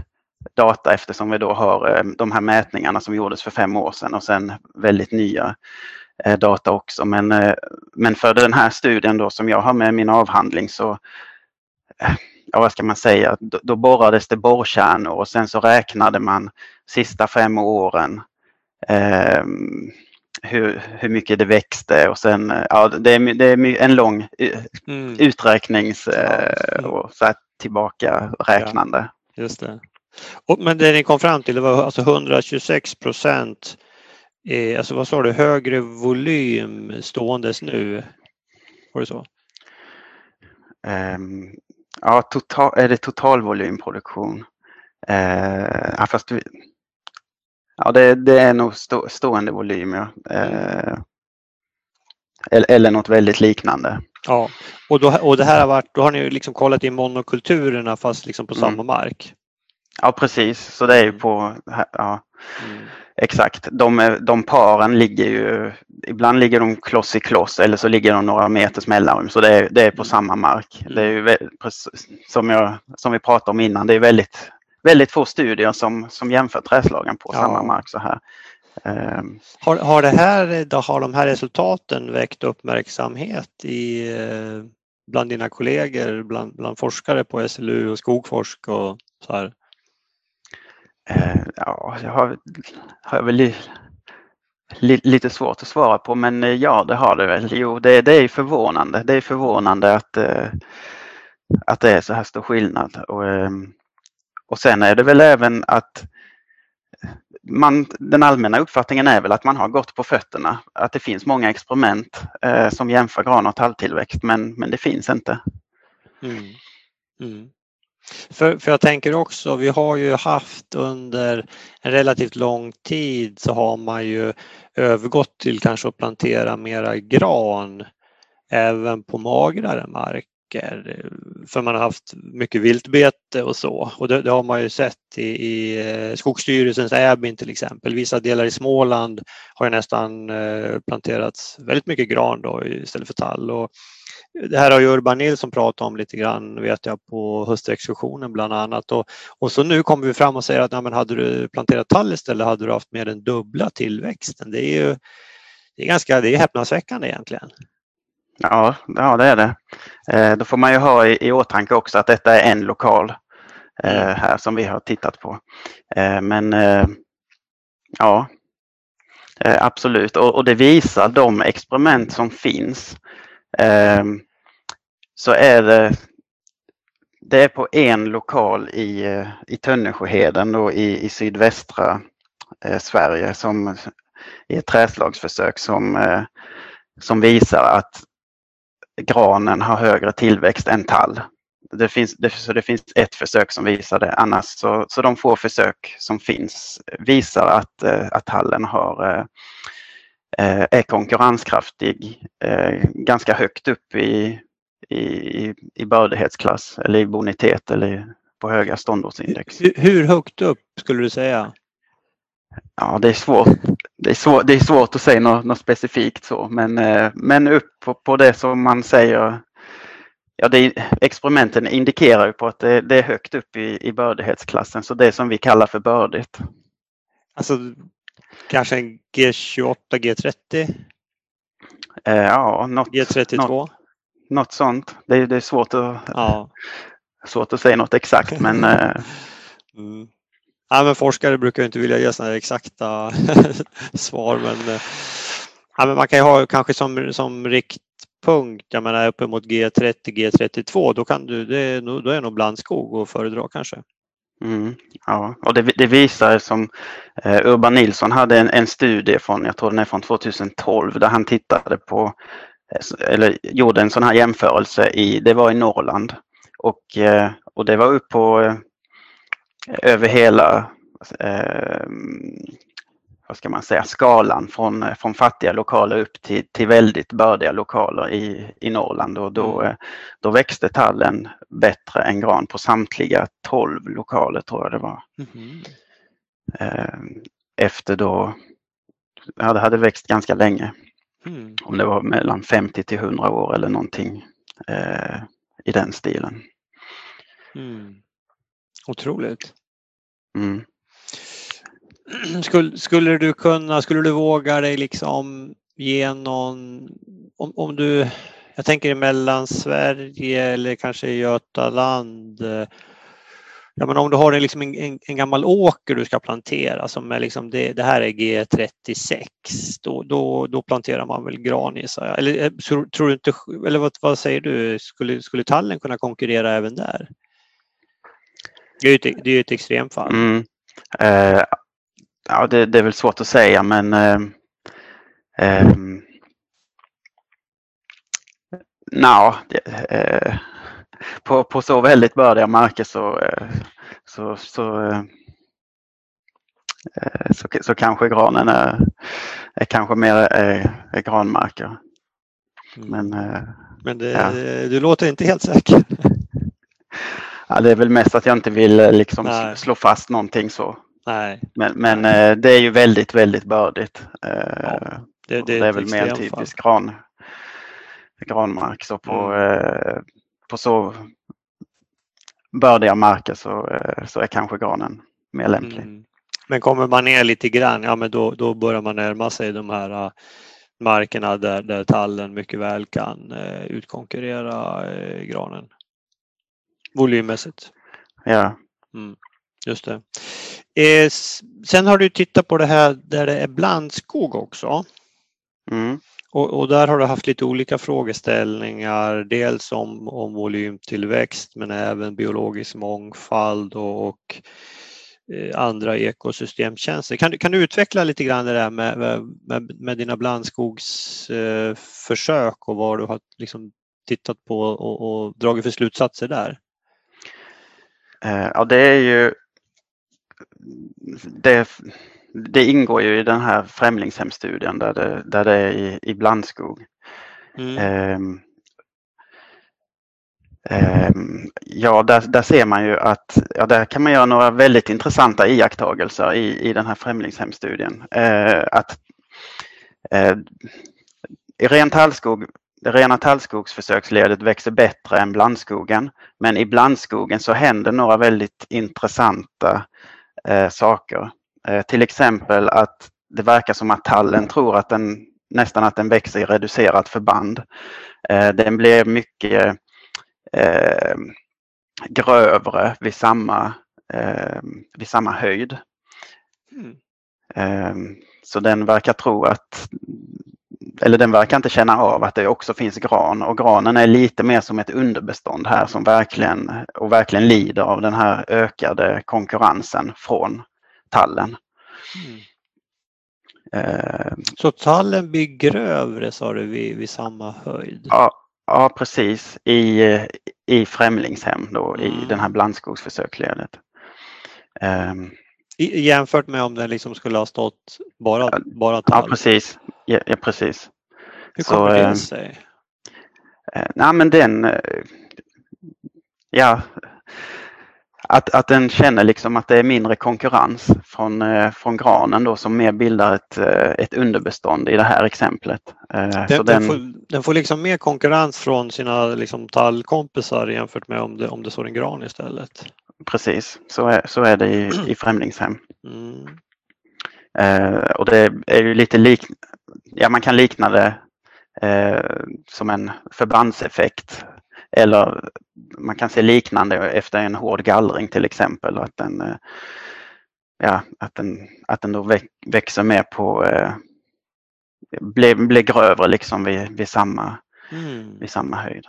data eftersom vi då har eh, de här mätningarna som gjordes för fem år sedan och sen väldigt nya eh, data också. Men, eh, men för den här studien då som jag har med min avhandling så eh, ja, vad ska man säga, då, då borrades det borrkärnor och sen så räknade man sista fem åren eh, hur, hur mycket det växte och sen, ja det är, det är en lång mm. uträknings eh, och så här tillbaka räknande. Ja, just det. Och, men det ni kom fram till det var alltså 126 procent, eh, alltså vad sa du, högre volym ståendes nu? Var det så? Um, ja, total, är det totalvolymproduktion? Uh, ja, fast vi, ja, det, det, är nog stå, stående volym. Ja. Uh, eller, eller något väldigt liknande. Ja, och, då, och det här har varit, då har ni liksom kollat i monokulturerna fast liksom på mm. samma mark? Ja precis, så det är ju mm. på, ja, mm. Exakt. De, de paren ligger ju, ibland ligger de kloss i kloss eller så ligger de några meters mellanrum så det är, det är på mm. samma mark. Det är ju, som, jag, som vi pratade om innan, det är väldigt, väldigt få studier som, som jämför träslagen på ja. samma mark så här. Um, har, har, det här, då har de här resultaten väckt uppmärksamhet i, eh, bland dina kollegor, bland, bland forskare på SLU och Skogforsk och så här? Eh, ja, det har, har väl li, li, lite svårt att svara på men eh, ja det har det väl. Jo det, det är förvånande. Det är förvånande att, eh, att det är så här stor skillnad. Och, ehm, och sen är det väl även att man, den allmänna uppfattningen är väl att man har gått på fötterna. Att det finns många experiment eh, som jämför gran och talltillväxt men, men det finns inte. Mm. Mm. För, för jag tänker också, vi har ju haft under en relativt lång tid så har man ju övergått till kanske att plantera mera gran även på magrare marker. För man har haft mycket viltbete och så och det, det har man ju sett i, i eh, Skogsstyrelsens Äbyn till exempel. Vissa delar i Småland har ju nästan eh, planterats väldigt mycket gran då istället för tall. Och det här har ju Urban Nilsson pratat om lite grann vet jag på höstexkursionen bland annat och, och så nu kommer vi fram och säger att ja, men hade du planterat tall istället hade du haft mer än dubbla tillväxten. Det är ju det är ganska det är häpnadsväckande egentligen. Ja, ja det är det. Eh, då får man ju ha i, i åtanke också att detta är en lokal eh, mm. här som vi har tittat på. Eh, men eh, ja, eh, absolut och, och, det visar de experiment som finns Ehm, så är det, det är på en lokal i, eh, i Tönnesjöheden då i, i sydvästra eh, Sverige som i ett träslagsförsök som, eh, som visar att granen har högre tillväxt än tall. Det finns, det, så det finns ett försök som visar det, annars så, så de få försök som finns visar att, eh, att tallen har Eh, är konkurrenskraftig eh, ganska högt upp i, i, i bördighetsklass eller i bonitet eller på höga ståndortsindex. Hur högt upp skulle du säga? Ja, det är svårt. Det är svårt, det är svårt att säga något, något specifikt så, men, eh, men upp på, på det som man säger. Ja, det, experimenten indikerar ju på att det, det är högt upp i, i bördighetsklassen, så det som vi kallar för bördigt. Alltså Kanske en G28, G30? Eh, ja, något, G32? Något, något sånt. Det är, det är svårt, att, ja. svårt att säga något exakt men eh... mm. Ja, men forskare brukar inte vilja ge sådana exakta svar men, eh, ja, men man kan ju ha kanske som, som riktpunkt, jag menar uppemot G30, G32, då, kan du, det, då är nog blandskog att föredra kanske. Mm, ja, och det, det visar som eh, Urban Nilsson hade en, en, studie från, jag tror den är från 2012, där han tittade på, eh, eller gjorde en sån här jämförelse i, det var i Norrland. Och, eh, och det var upp på eh, över hela eh, vad ska man säga, skalan från, från fattiga lokaler upp till, till väldigt bördiga lokaler i, i Norrland och då, mm. då växte tallen bättre än gran på samtliga 12 lokaler tror jag det var. Mm. Efter då, ja det hade växt ganska länge. Mm. Om det var mellan 50 till 100 år eller någonting eh, i den stilen. Mm. Otroligt. Mm. Skulle, skulle du kunna, skulle du våga dig liksom ge någon, om, om du, Jag tänker i Mellansverige eller kanske i Götaland. Eh, ja, men om du har en, liksom en, en, en gammal åker du ska plantera som är liksom det, det här är G36, då, då, då planterar man väl gran gissar jag. Eller eh, tror, tror du inte, eller vad, vad säger du, skulle, skulle tallen kunna konkurrera även där? Det är ju ett, det är ett extremfall. Mm. Eh, ja, det, det är väl svårt att säga men eh, ehm, det- eh, på, på så väldigt bördiga marker så, eh, så, så, eh, så, så kanske granen är, är kanske mer eh, är granmarker. Mm. Men Men det, ja. du låter inte helt säker. ja, det är väl mest att jag inte vill liksom Nej. slå fast någonting så. Nej, Men, men eh, det är ju väldigt, väldigt bördigt. Eh, det, och det, det är väl mer en extremfall. typisk gran, granmark. Så på, Mm. eh, på så bördiga marker så, eh, så är kanske granen mer lämplig. Mm. Men kommer man ner lite grann, ja men då, då börjar man närma sig de här markerna där, där tallen mycket väl kan äh, utkonkurrera äh, granen. Volymmässigt. Ja. Mm. Just det. Eh, sen har du tittat på det här där det är blandskog också. Mm. Och, och där har du haft lite olika frågeställningar, dels om, om volymtillväxt men även biologisk mångfald och, och eh, andra ekosystemtjänster. Kan, du- kan du utveckla lite grann det där med, med, med, dina blandskogsförsök eh, och vad du har liksom tittat på och, och dragit för slutsatser där? Ja, det är ju det, det ingår ju i den här främlingshemstudien där det, där det är i, i blandskog. Mm. Ehm, ehm, ja, där, där ser man ju att ja, där kan man göra några väldigt intressanta iakttagelser i, i den här främlingshemstudien. Eh, att eh, i ren tallskog, det rena tallskogsförsöksledet växer bättre än blandskogen, men i blandskogen så händer några väldigt intressanta eh, saker. Eh, till exempel att det verkar som att tallen tror att den nästan att den växer i reducerat förband. Eh, den blir mycket eh, grövre vid samma, eh, vid samma höjd. Mm. Eh, så den verkar tro att, eller den verkar inte känna av att det också finns gran och granen är lite mer som ett underbestånd här som verkligen, och verkligen lider av den här ökade konkurrensen från tallen. Mm. Eh, Så tallen blir grövre sa du vid, vid samma höjd? Ja, ja precis. I, i främlingshem då, i Mm. den här blandskogsförsöksledet. Ehm, I, jämfört med om den liksom skulle ha stått bara, Ja, bara ja, tall? precis. Ja, ja, precis. Hur så, kommer eh, det sig? Eh, nej, men den... eh, Ja, att, att den känner liksom att det är mindre konkurrens från, eh, från granen då som mer bildar ett, eh, ett underbestånd i det här exemplet. Eh, så Den, den, den, får, den får liksom mer konkurrens från sina liksom tallkompisar jämfört med om det, om det står en gran istället. Precis, så är, så är det i, i främlingshem. Mm. Eh, och det är ju lite lik, ja man kan likna det eh, som en förbandseffekt. Eller man kan se liknande efter en hård gallring till exempel. Att den, eh, ja, att den, att den då väx, växer mer på, eh, blir, blir grövre liksom vid, vid, samma, Mm. vid samma höjd.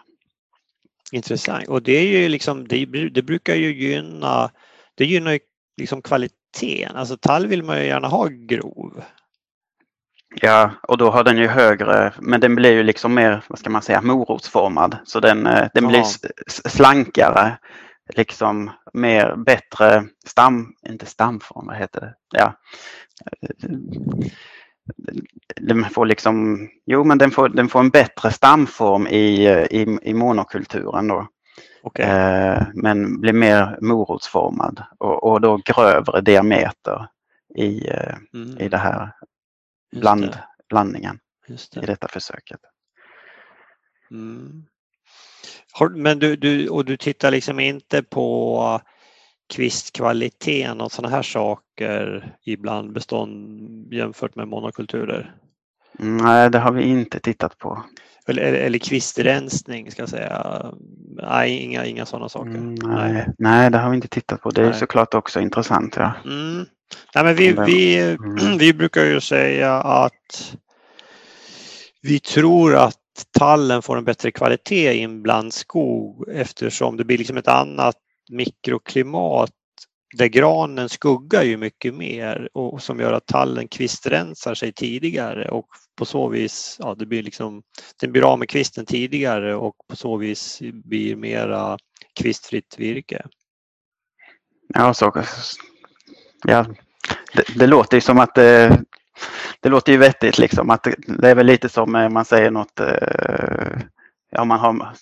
Intressant. Och det är ju liksom, det, det brukar ju gynna, det gynnar ju liksom kvaliteten. Alltså tall vill man ju gärna ha grov. Ja, och då har den ju högre, men den blir ju liksom mer, vad ska man säga, morotsformad. Så den, eh, den blir slankare, liksom mer, bättre stam, inte stamform, vad heter det? Ja. Den får liksom, jo men den får, den får en bättre stamform i, i, i monokulturen då. Okej. Eh, men blir mer morotsformad och, och då grövre diameter i, eh, Mm. i det här Just bland, det, blandningen just i det. detta försöket. Mm. Men du, du, och du tittar liksom inte på kvistkvaliteten och sådana här saker i blandbestånd jämfört med monokulturer? Nej, det har vi inte tittat på. Eller, eller kvistrensning ska jag säga. Nej, inga, inga sådana saker. Mm, nej, nej, det har vi inte tittat på. Det är Nej. såklart också intressant. Ja. Mm. Nej, men vi, vi, Mm. vi brukar ju säga att vi tror att tallen får en bättre kvalitet i en blandskog eftersom det blir liksom ett annat mikroklimat där granen skuggar ju mycket mer och som gör att tallen kvistrensar sig tidigare och på så vis, ja det blir liksom, den blir av med kvisten tidigare och på så vis blir mera kvistfritt virke. Ja, så, ja det, det låter ju som att det, det låter ju vettigt liksom. Att det, det är väl lite som eh, man säger något, eh, ja man har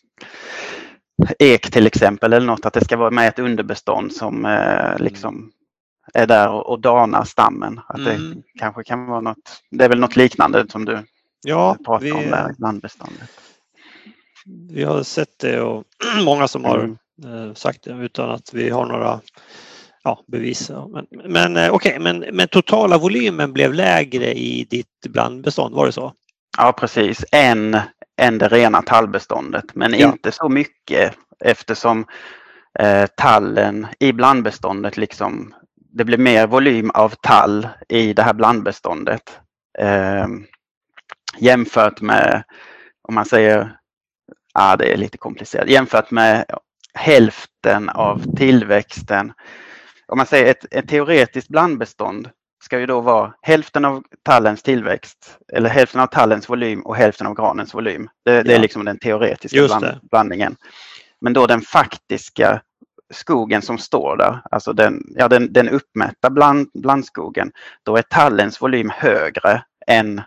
ek till exempel eller något, att det ska vara med ett underbestånd som eh, liksom är där och, och danar stammen. Att Mm. det kanske kan vara något, det är väl något liknande som du Ja, pratar vi, om där i blandbeståndet. vi har sett det och många som har Mm. eh, sagt det utan att vi har några ja, bevis. Men, men eh, okej, men, men totala volymen blev lägre i ditt blandbestånd, var det så? Ja precis, än, än det rena tallbeståndet men Ja. inte så mycket eftersom eh, tallen i blandbeståndet liksom det blir mer volym av tall i det här blandbeståndet eh, jämfört med om man säger, ja det är lite komplicerat, jämfört med hälften av tillväxten. Om man säger ett, ett teoretiskt blandbestånd ska ju då vara hälften av tallens tillväxt eller hälften av tallens volym och hälften av granens volym. Det, det är Ja. liksom den teoretiska bland, blandningen. Men då den faktiska skogen som står där, alltså den, ja, den, den uppmätta bland, blandskogen, då är tallens volym högre än,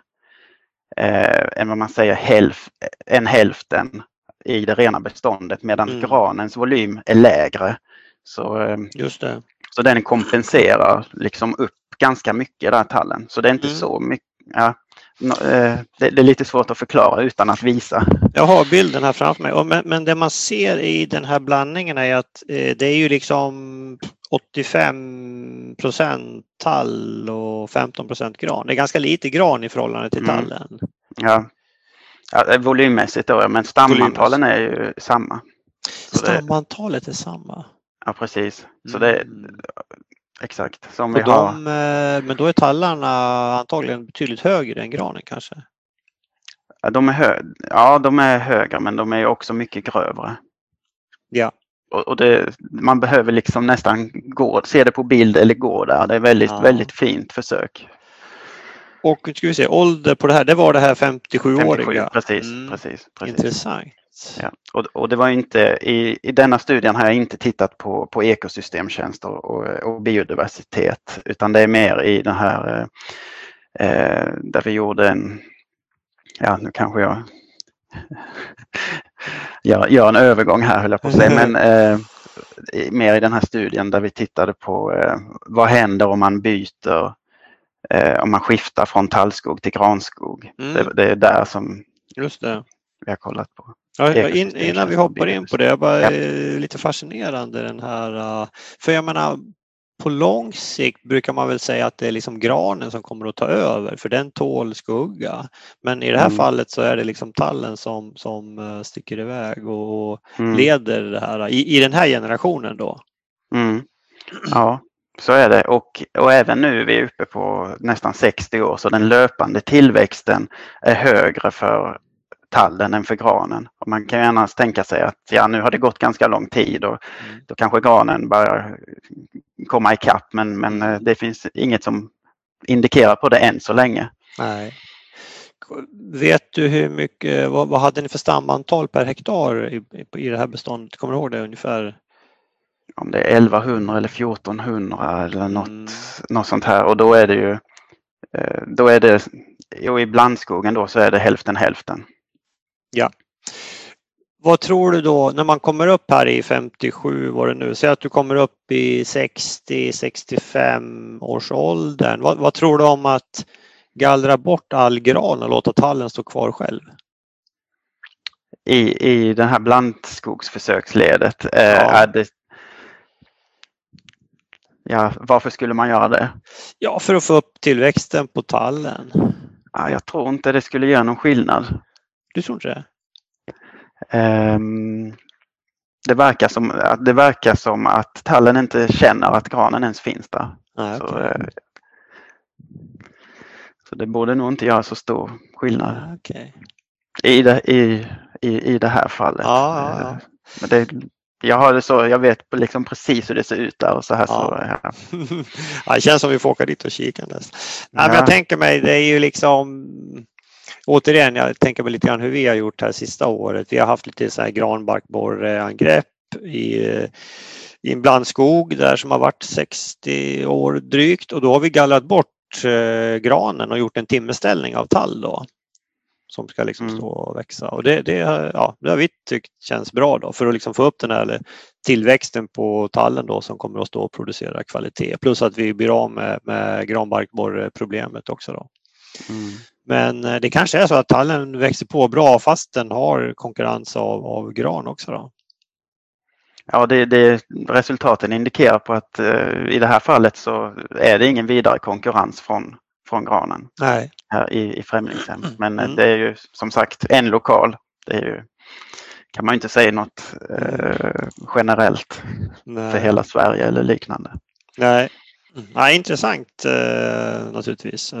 eh, än vad man säger hälf, än hälften i det rena beståndet medan Mm. granens volym är lägre. Så, eh, Just det. så den kompenserar liksom upp ganska mycket där tallen. Så det är inte Mm. så mycket. Ja, eh, det, det är lite svårt att förklara utan att visa. Jag har bilden här framför mig. Men, det man ser i den här blandningen är att eh, det är ju liksom 85 procent tall och 15 procent gran. Det är ganska lite gran i förhållande till Mm. tallen. Ja. Ja, eh, volymmässigt då, men stamantalen är ju samma. Så det- Stamantalet är samma. Ja, precis. Så det, Mm. Exakt. Som Och vi har. de, eh, men då är tallarna antagligen betydligt högre än granen kanske? Ja, de är, hö, ja, de är höga men de är också mycket grövre. Ja. Och, och det, man behöver liksom nästan gå, se det på bild eller gå där. Det är väldigt, Ja. väldigt fint försök. Och ska vi se, ålder på det här, det var det här 57-åriga? 57, precis, Mm, precis, precis. Intressant. Ja. Och, och det var inte, i, i denna studien har jag inte tittat på, på ekosystemtjänster och, och biodiversitet utan det är mer i den här eh, eh, där vi gjorde en, ja nu kanske jag gör, gör en övergång här höll jag på att säga, men eh, mer i den här studien där vi tittade på eh, vad händer om man byter, eh, om man skiftar från tallskog till granskog. Mm. Det, det är där som Just det. vi har kollat på. Ja, in, innan vi hoppar in på det, jag bara, Ja. eh, lite fascinerande den här, uh, för jag menar på lång sikt brukar man väl säga att det är liksom granen som kommer att ta över för den tål skugga. Men i det här Mm. fallet så är det liksom tallen som, som eh, sticker iväg och, Mm. leder det här i, i den här generationen då. Mm. Ja, så är det. Och, och även nu är vi uppe på nästan 60 år så den löpande tillväxten är högre för tallen än för granen. Och man kan ju annars tänka sig att ja, nu har det gått ganska lång tid och Mm. då kanske granen börjar komma ikapp men, men eh, det finns inget som indikerar på det än så länge. Nej. Vet du hur mycket, vad, vad hade ni för stamantal per hektar i, i, det här beståndet? Kommer du ihåg det ungefär? Om det är 1100 eller 1400 eller något, Mm. något sånt här och då är det ju eh, då är det, och i blandskogen då så är det hälften hälften. Vad tror du då när man kommer upp här i 57 var det nu, säg att du kommer upp i 60-65 års åldern. Vad, vad tror du om att gallra bort all gran och låta tallen stå kvar själv? i, i det här blandskogsförsöksledet. Eh, Ja. är det, ja, varför skulle man göra det? Ja, för att få upp tillväxten på tallen. Ja, jag tror inte det skulle göra någon skillnad. Du tror inte det? Um, det, verkar som, det verkar som att tallen inte känner att granen ens finns där. Nej, så, okej. eh, så det borde nog inte göra så stor skillnad Ja, okej. i det, i, i, i det här fallet. Ja. Eh, Men det, jag har det så, jag vet liksom precis hur det ser ut där och så här. Ja. Så, ja. ja, det känns som vi får åka dit och kika Ja. jag tänker mig, det är ju liksom Återigen, jag tänker mig lite grann hur vi har gjort här sista året. Vi har haft lite så här granbarkborreangrepp i, i en blandskog där som har varit 60 år drygt och då har vi gallrat bort eh, granen och gjort en timmerställning av tall då. Som ska liksom Mm. stå och växa och det, det, har- ja, det har vi tyckt känns bra då för att liksom få upp den här tillväxten på tallen då som kommer att stå och producera kvalitet. Plus att vi blir av med, med granbarkborreproblemet också då. Mm. Men eh, det kanske är så att tallen växer på bra fast den har konkurrens av, av gran också då. Ja, det, det, resultaten indikerar på att eh, i det här fallet så är det ingen vidare konkurrens från, från granen Nej. här i, i Främlingshem. Men eh, Mm. det är ju som sagt en lokal. Det är ju, kan man inte säga något eh, generellt Nej. för hela Sverige eller liknande. Nej. Nej, intressant eh, naturligtvis.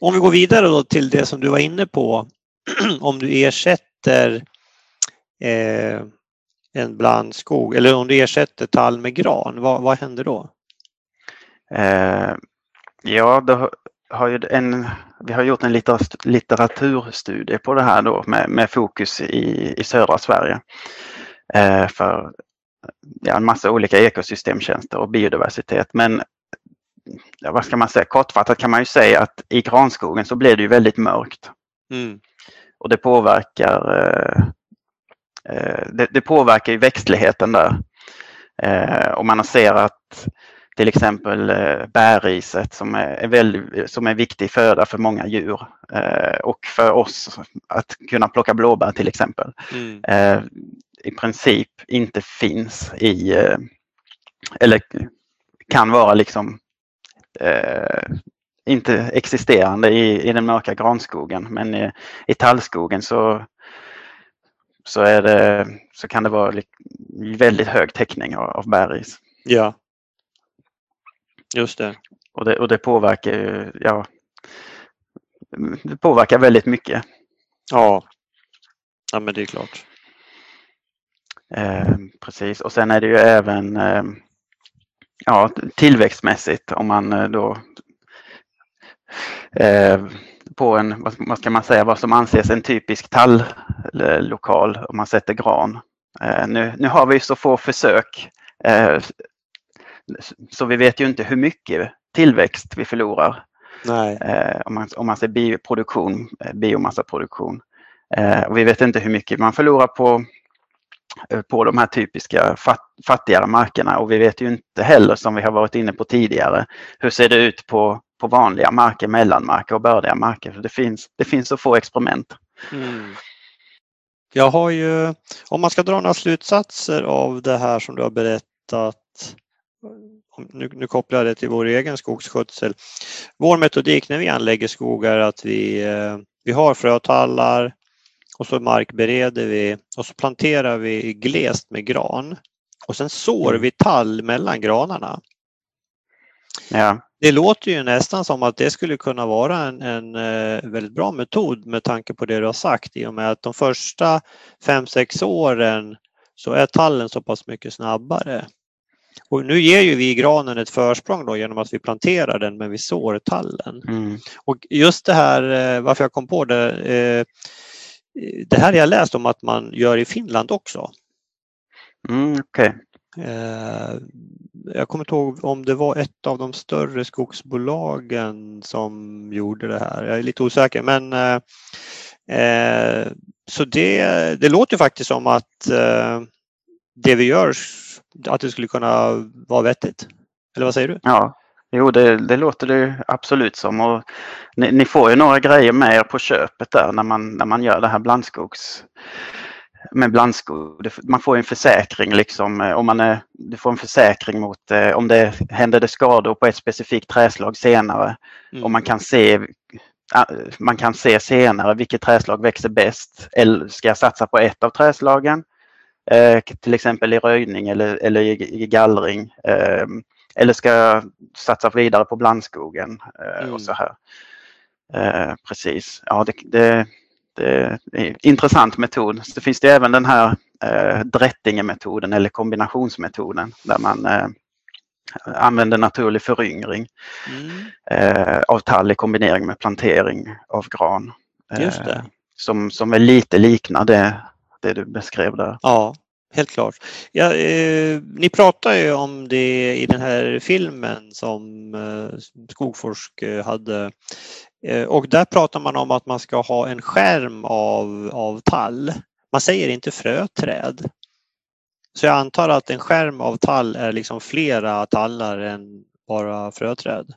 Om vi går vidare då till det som du var inne på. om du ersätter eh, en blandskog eller om du ersätter tall med gran, vad, vad händer då? Eh, ja, då har ju en, vi har gjort en litteraturstudie på det här då med, med fokus i, i södra Sverige. Eh, för ja, en massa olika ekosystemtjänster och biodiversitet. Men ja, vad ska man säga, kortfattat kan man ju säga att i granskogen så blir det ju väldigt mörkt Mm. och det påverkar eh, eh, det, det påverkar ju växtligheten där. Eh, och man ser att till exempel eh, bärriset som är, väldigt, som är viktig föda för många djur eh, och för oss att kunna plocka blåbär till exempel Mm. eh, i princip inte finns i eh, eller kan vara liksom eh, inte existerande i, i den mörka granskogen men i, i tallskogen så så, är det, så kan det vara väldigt hög täckning av, av bärris. Ja. Just det. Och det, och det påverkar ja, det påverkar väldigt mycket. Ja. Ja, men det är klart. Eh, precis, och sen är det ju även eh, ja, tillväxtmässigt om man eh, då eh, på en, vad ska man säga, vad som anses en typisk talllokal om man sätter gran. Eh, nu, nu har vi så få försök eh, så vi vet ju inte hur mycket tillväxt vi förlorar eh, om, man, om man ser bioproduktion, eh, biomassaproduktion. Och vi vet inte hur mycket man förlorar på, på de här typiska fat, fattigare markerna och vi vet ju inte heller som vi har varit inne på tidigare hur ser det ut på, på vanliga marker, mellanmarker och bördiga marker. För det, finns, det finns så få experiment. Mm. Jag har ju, om man ska dra några slutsatser av det här som du har berättat. Nu, nu kopplar jag det till vår egen skogsskötsel. Vår metodik när vi anlägger skogar är att vi, eh, vi har frötallar och så markbereder vi och så planterar vi glest med gran. Och sen sår Mm. vi tall mellan granarna. Ja, Det låter ju nästan som att det skulle kunna vara en, en eh, väldigt bra metod med tanke på det du har sagt i och med att de första fem sex åren så är tallen så pass mycket snabbare. Och nu ger ju vi granen ett försprång då genom att vi planterar den men vi sår tallen. mm, Och just det här eh, varför jag kom på det. Det här har jag läst om att man gör i Finland också. mm, okej. Eh, Jag kommer inte ihåg om det var ett av de större skogsbolagen som gjorde det här. Jag är lite osäker men eh, eh, så det, det låter faktiskt som att eh, det vi gör att det skulle kunna vara vettigt. Eller vad säger du? Ja, jo det, det låter det absolut som. Och ni, ni får ju några grejer med er på köpet där när man, när man gör det här blandskogs med blandskog. Man får en försäkring liksom om man är, du får en försäkring mot om det händer det skador på ett specifikt träslag senare. Mm. Och man kan se man kan se senare vilket träslag växer bäst. Eller ska jag satsa på ett av träslagen? Eh, till exempel i röjning eller, eller i, i gallring. Eh, eller ska jag satsa vidare på blandskogen eh, mm. och så här. Eh, precis, ja det, det, det, intressant metod. Så finns det även den här eh, Drättinge-metoden eller kombinationsmetoden där man eh, använder naturlig föryngring mm. eh, av tall i kombinering med plantering av gran. Eh, som, som är lite liknar det, det du beskrev där. Ja, helt klart. Ja, eh, ni pratar ju om det i den här filmen som eh, Skogforsk eh, hade eh, och där pratar man om att man ska ha en skärm av, av tall. Man säger inte fröträd. Så jag antar att en skärm av tall är liksom flera tallar än bara fröträd?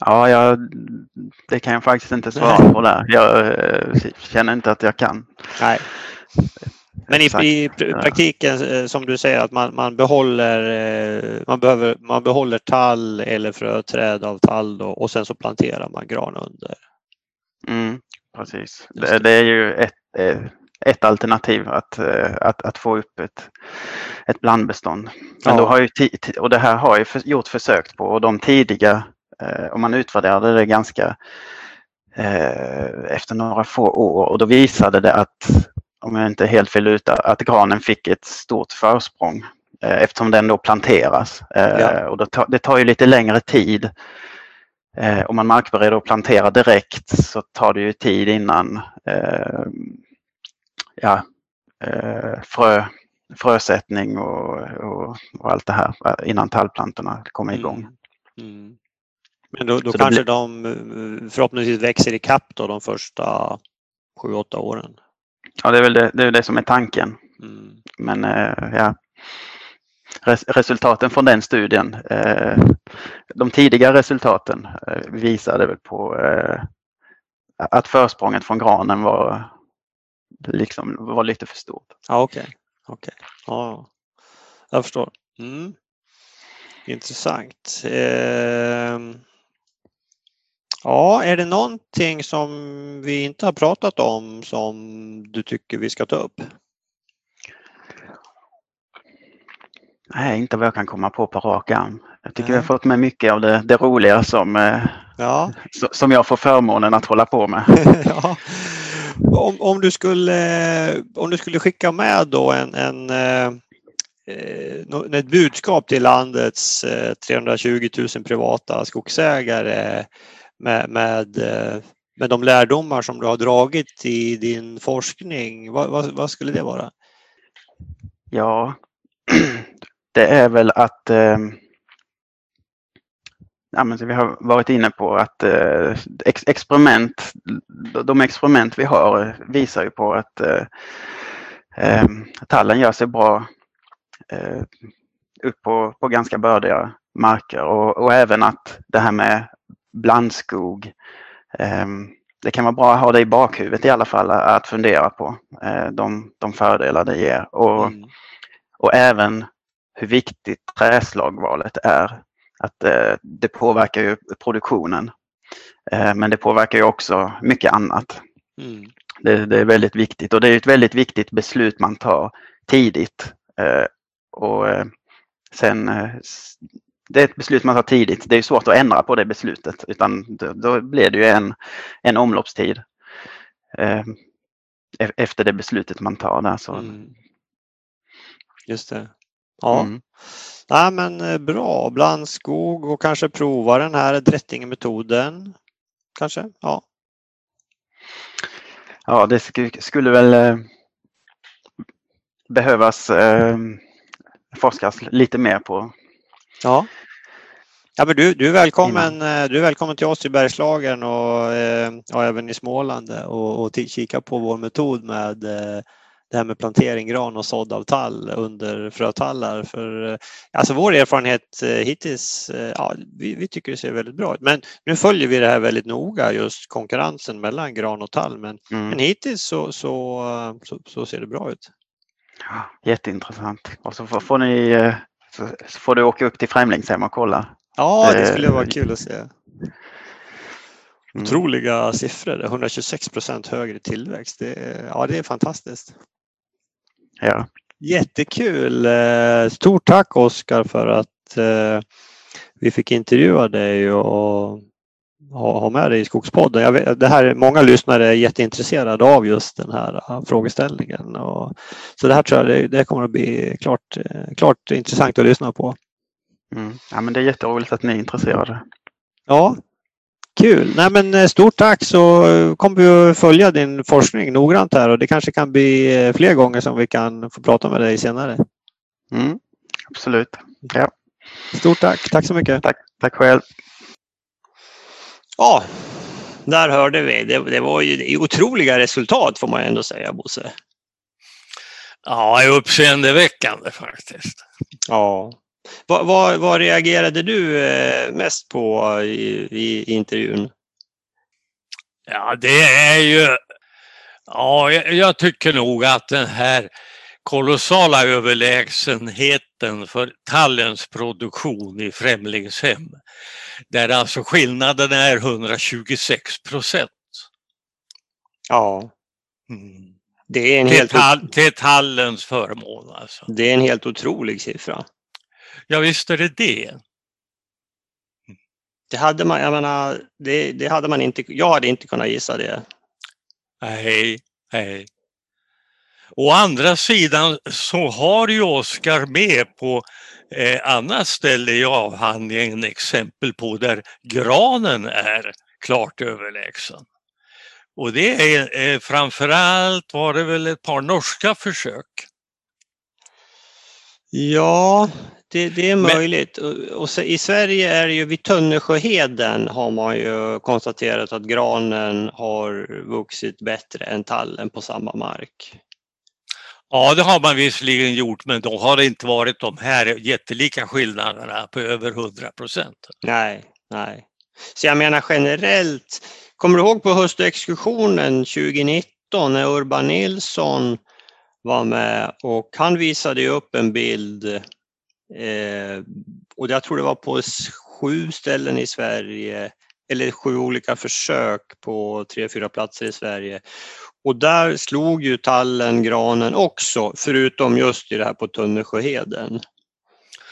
Ja, jag, det kan jag faktiskt inte svara på där. Jag eh, känner inte att jag kan. Nej. Men i, i, praktiken eh, som du säger att man, man, behåller, eh, man, behöver, man behåller tall eller fröträd av tall då, och sen så planterar man gran under. Mm, precis. Det, det, är ju ett, ett alternativ att, eh, att, att få upp ett, ett blandbestånd. Men ja. då har ju, och det här har ju gjort försök på och de tidiga, eh, om man utvärderade det ganska eh, efter några få år och då visade det att, om jag inte är helt fel ute, att granen fick ett stort försprång eftersom den då planteras. Ja. Och det tar, det tar ju lite längre tid om man markbereder och planterar direkt så tar det ju tid innan ja, eh, frö, frösättning och, och, och, allt det här innan tallplantorna kommer mm. igång. Mm. Mm. Men då, då kanske blir... de eh, förhoppningsvis växer i kapp då de första sju, åtta åren? Ja, det är väl det, det, är det som är tanken. Mm. Men eh, ja, resultaten från den studien, eh, de tidiga resultaten eh, visade väl på eh, att försprånget från granen var liksom var lite för stort. Ja, Okej, okay. okay. ja, jag förstår. Mm. Intressant. Eh... Ja, är det någonting som vi inte har pratat om som du tycker vi ska ta upp? Nej, inte vad jag kan komma på på rak arm. Jag tycker Nej. vi har fått med mycket av det, det roliga som, eh, ja. som jag får förmånen att hålla på med. ja om, om, du skulle, om du skulle skicka med då en, en eh, ett budskap till landets 320 eh, 000 privata skogsägare med, med, eh, med de lärdomar som du har dragit i din forskning, vad, vad, vad skulle det vara? Ja, det är väl att eh, ja, men vi har varit inne på att eh, experiment, de experiment vi har visar ju på att eh, eh, tallen gör sig bra eh, upp på, på ganska bördiga marker och, och även att det här med blandskog eh, det kan vara bra att ha det i bakhuvudet i alla fall att fundera på eh, de, de fördelar det ger och, mm. och även hur viktigt träslagvalet är att eh, det påverkar ju produktionen. Eh, men det påverkar ju också mycket annat. Mm. Det, det, är väldigt viktigt och det är ett väldigt viktigt beslut man tar tidigt. Eh, och sen det är ett beslut man tar tidigt. Det är svårt att ändra på det beslutet utan då, då blir det ju en, en omloppstid eh, efter det beslutet man tar där. Så. Mm. Just det. Ja. Mm. Nej, men eh, bra, blandskog och kanske prova den här Drättingemetoden. Kanske, ja. Ja, det skulle väl eh, behövas eh, forskas lite mer på. Ja. Ja, men du, du, är välkommen, eh, du är välkommen till oss i Bergslagen och, och även i Småland och, och kika på vår metod med det här med plantering, gran och sådd av tall under frötallar. För, eh, alltså vår erfarenhet eh, hittills, eh, ja, vi, vi, tycker det ser väldigt bra ut. Men nu följer vi det här väldigt noga, just konkurrensen mellan gran och tall. Men, mm. men hittills så, så, så, så, ser det bra ut. Ja, jätteintressant. Och så får, får ni så, får du åka upp till Främlingshem och kolla. Ja, det skulle vara kul att se. Mm. Otroliga siffror, 126 procent högre tillväxt. Det är, ja, det är fantastiskt. Ja. Jättekul! Eh, stort tack Oskar för att eh, vi fick intervjua dig och ha med dig i Skogspodden. Vet, det här, många lyssnare är jätteintresserade av just den här eh, frågeställningen. Och, så det här tror jag det, det kommer att bli klart, klart intressant att lyssna på. Mm. Ja, men det är jätteroligt att ni är intresserade. Ja, Kul! Nej, men eh, stort tack så kommer vi att följa din forskning noggrant här och det kanske kan bli fler gånger som vi kan få prata med dig senare. Mm, absolut. Ja. Stort tack! Tack så mycket! Tack, tack själv! Ja, där hörde vi. Det, det var ju otroliga resultat får man ändå säga, Bosse. Ja, uppseendeväckande faktiskt. Ja, vad, vad, vad reagerade du eh, mest på i, i, intervjun? Ja, det är ju... Ja, jag tycker nog att den här kolossala överlägsenheten för tallens produktion i främlingshem, där alltså skillnaden är 126 procent. Ja. Mm. Det är en till, helt... Tall, till tallens förmån alltså. Det är en helt otrolig siffra. Ja visst är det det. Det hade man, jag menar, det, det hade man inte, jag hade inte kunnat gissa det. Nej, nej. Å andra sidan så har ju Oskar med på eh, annat ställe i avhandlingen exempel på där granen är klart överlägsen. Och det är eh, framförallt var det väl ett par norska försök. Ja, det, det är möjligt. Men... Och så, I Sverige är det ju vid Tönnesjöheden har man ju konstaterat att granen har vuxit bättre än tallen på samma mark. Ja, det har man visserligen gjort, men då har det inte varit de här jättelika skillnaderna på över 100 procent. Nej, nej. Så jag menar generellt, kommer du ihåg på höstexkursionen 2019 när Urban Nilsson var med och han visade upp en bild Eh, och jag tror det var på sju ställen i Sverige, eller sju olika försök på tre, fyra platser i Sverige. Och där slog ju tallen granen också, förutom just i det här på Tunnesjöheden.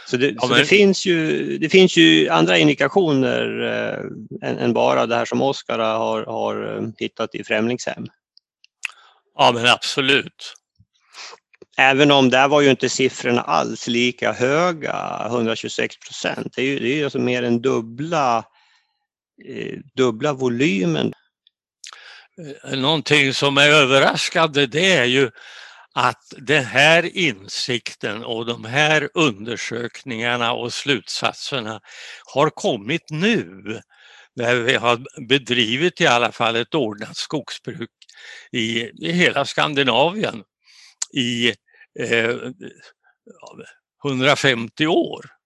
Så, det, ja, men... så det, finns ju, det finns ju andra indikationer eh, än, än, bara det här som Oskar har, har eh, hittat i Främlingshem. Ja men absolut. Även om där var ju inte siffrorna alls lika höga, 126 procent. Det är ju, det är alltså mer än dubbla, eh, dubbla volymen. Eh, någonting som är överraskande det är ju att den här insikten och de här undersökningarna och slutsatserna har kommit nu när vi har bedrivit i alla fall ett ordnat skogsbruk i, i hela Skandinavien i eh, 150 år.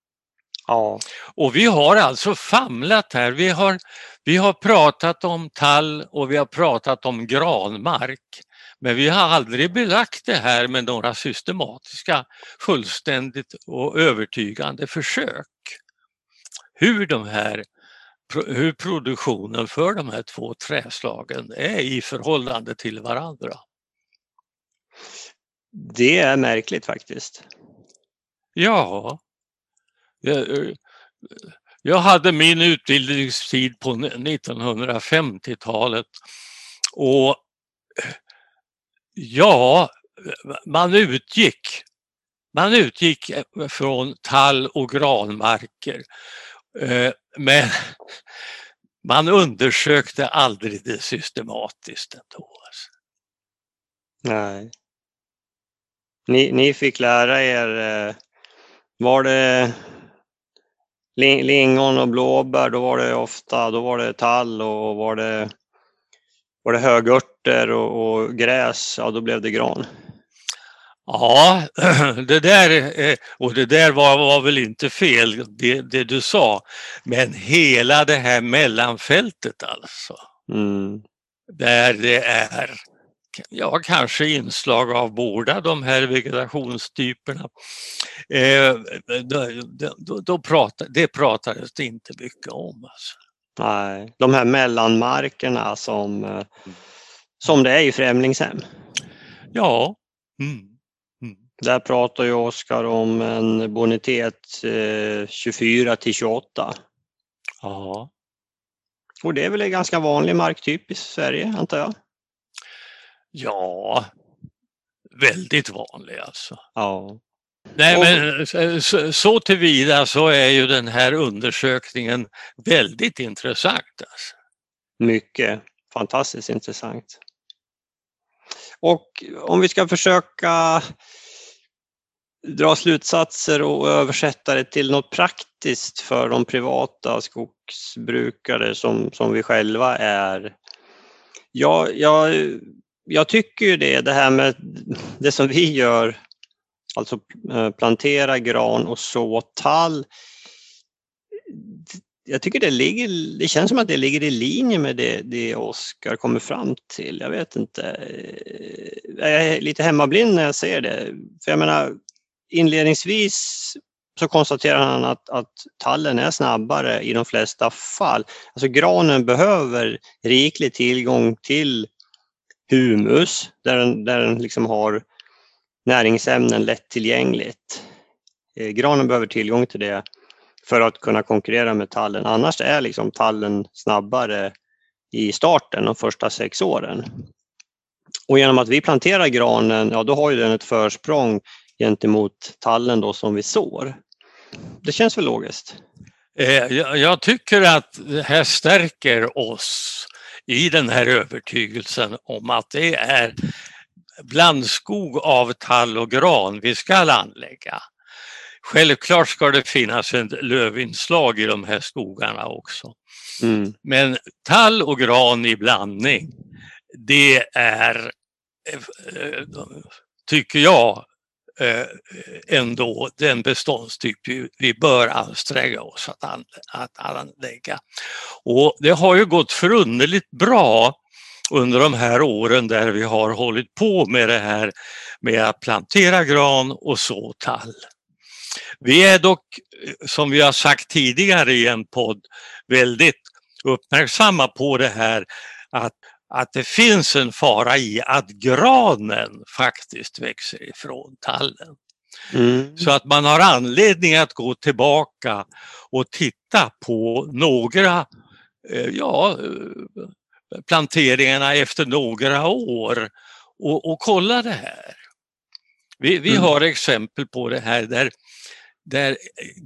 Ja. Och vi har alltså famlat här. Vi har, vi har pratat om tall och vi har pratat om granmark. Men vi har aldrig belagt det här med några systematiska, fullständigt och övertygande försök. Hur de här hur produktionen för de här två träslagen är i förhållande till varandra. Det är märkligt faktiskt. Ja. Jag, jag hade min utbildningstid på 1950-talet och ja, man utgick man utgick eh, från tall och granmarker. Eh, men man undersökte aldrig det systematiskt ändå. Alltså. Nej. Ni, ni fick lära er, eh, var det lingon och blåbär, då var det ofta då var det tall och var det, var det högörter och, och gräs, ja då blev det gran. Ja, det där, eh, och det där var, var väl inte fel det, det, du sa, men hela det här mellanfältet alltså. Mm. Där det är ja, kanske inslag av båda de här vegetationstyperna. Eh, då, då, pratade, det pratades det inte mycket om. Alltså. Nej, de här mellanmarkerna som, eh, som det är i främlingshem. Ja. Mm. Mm. Där pratar ju Oskar om en bonitet eh, 24 till 28. Ja. Och det är väl en ganska vanlig marktyp i Sverige antar jag? Ja, väldigt vanlig alltså. Ja. Nej, men så, så tillvida så är ju den här undersökningen väldigt intressant. Alltså. Mycket fantastiskt intressant. Och om vi ska försöka dra slutsatser och översätta det till något praktiskt för de privata skogsbrukare som, som vi själva är. Jag, jag, jag tycker ju det, det här med det som vi gör, alltså eh, plantera gran och så tall. Jag tycker det, ligger, det känns som att det ligger i linje med det, det Oskar kommer fram till. Jag vet inte. Eh, jag är lite hemmablind när jag ser det. För jag menar, inledningsvis så konstaterar han att, att tallen är snabbare i de flesta fall. Alltså granen behöver riklig tillgång till humus där den, där den liksom har näringsämnen lättillgängligt. Eh, granen behöver tillgång till det för att kunna konkurrera med tallen. Annars är liksom tallen snabbare i starten de första sex åren. Och genom att vi planterar granen, ja då har ju den ett försprång gentemot tallen då som vi sår. Det känns väl logiskt? Eh, jag tycker att det här stärker oss i den här övertygelsen om att det är blandskog av tall och gran vi ska anlägga. Självklart ska det finnas ett lövinslag i de här skogarna också. Mm. Men tall och gran i blandning, det är, eh, tycker jag, eh, Eh, ändå den beståndstyp vi bör anstränga oss att, an, att anlägga. Och det har ju gått förunderligt bra under de här åren där vi har hållit på med det här med att plantera gran och så tall. Vi är dock, som vi har sagt tidigare i en podd, väldigt uppmärksamma på det här att att det finns en fara i att granen faktiskt växer ifrån tallen. Mm. Så att man har anledning att gå tillbaka och titta på några, eh, ja, eh, planteringarna efter några år och, och kolla det här. Vi, vi mm. har exempel på det här där, där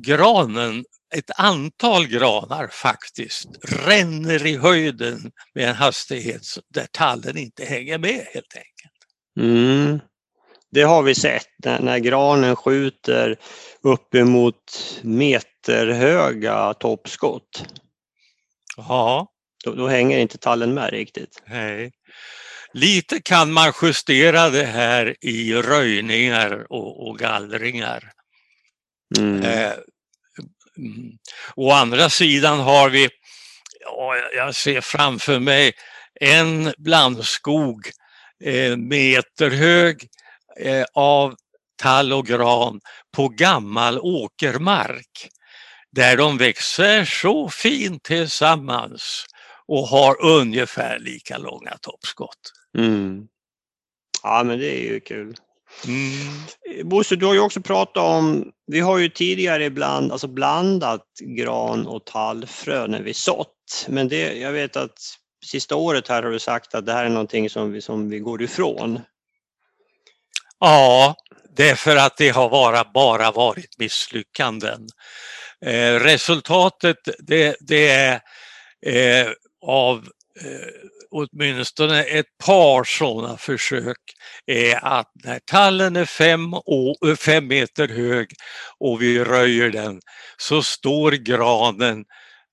granen ett antal granar faktiskt ränner i höjden med en hastighet där tallen inte hänger med helt enkelt. Mm. Det har vi sett när, när granen skjuter uppemot meterhöga toppskott. Ja. Då, då, hänger inte tallen med riktigt. Nej. Lite kan man justera det här i röjningar och, och gallringar. Mm. Mm-hmm. Å andra sidan har vi, ja, jag ser framför mig en blandskog eh, meterhög eh, av tall och gran på gammal åkermark där de växer så fint tillsammans och har ungefär lika långa toppskott. Mm. Ja men det är ju kul. Mm. Bosse, du har ju också pratat om, vi har ju tidigare ibland alltså blandat gran och tallfrö när vi sått. Men det, jag vet att sista året här har du sagt att det här är någonting som vi, som vi går ifrån. Ja, det är för att det har bara, bara varit misslyckanden. Eh, resultatet det, det är eh, av eh, åtminstone ett par sådana försök är att när tallen är fem, fem meter hög och vi röjer den så står granen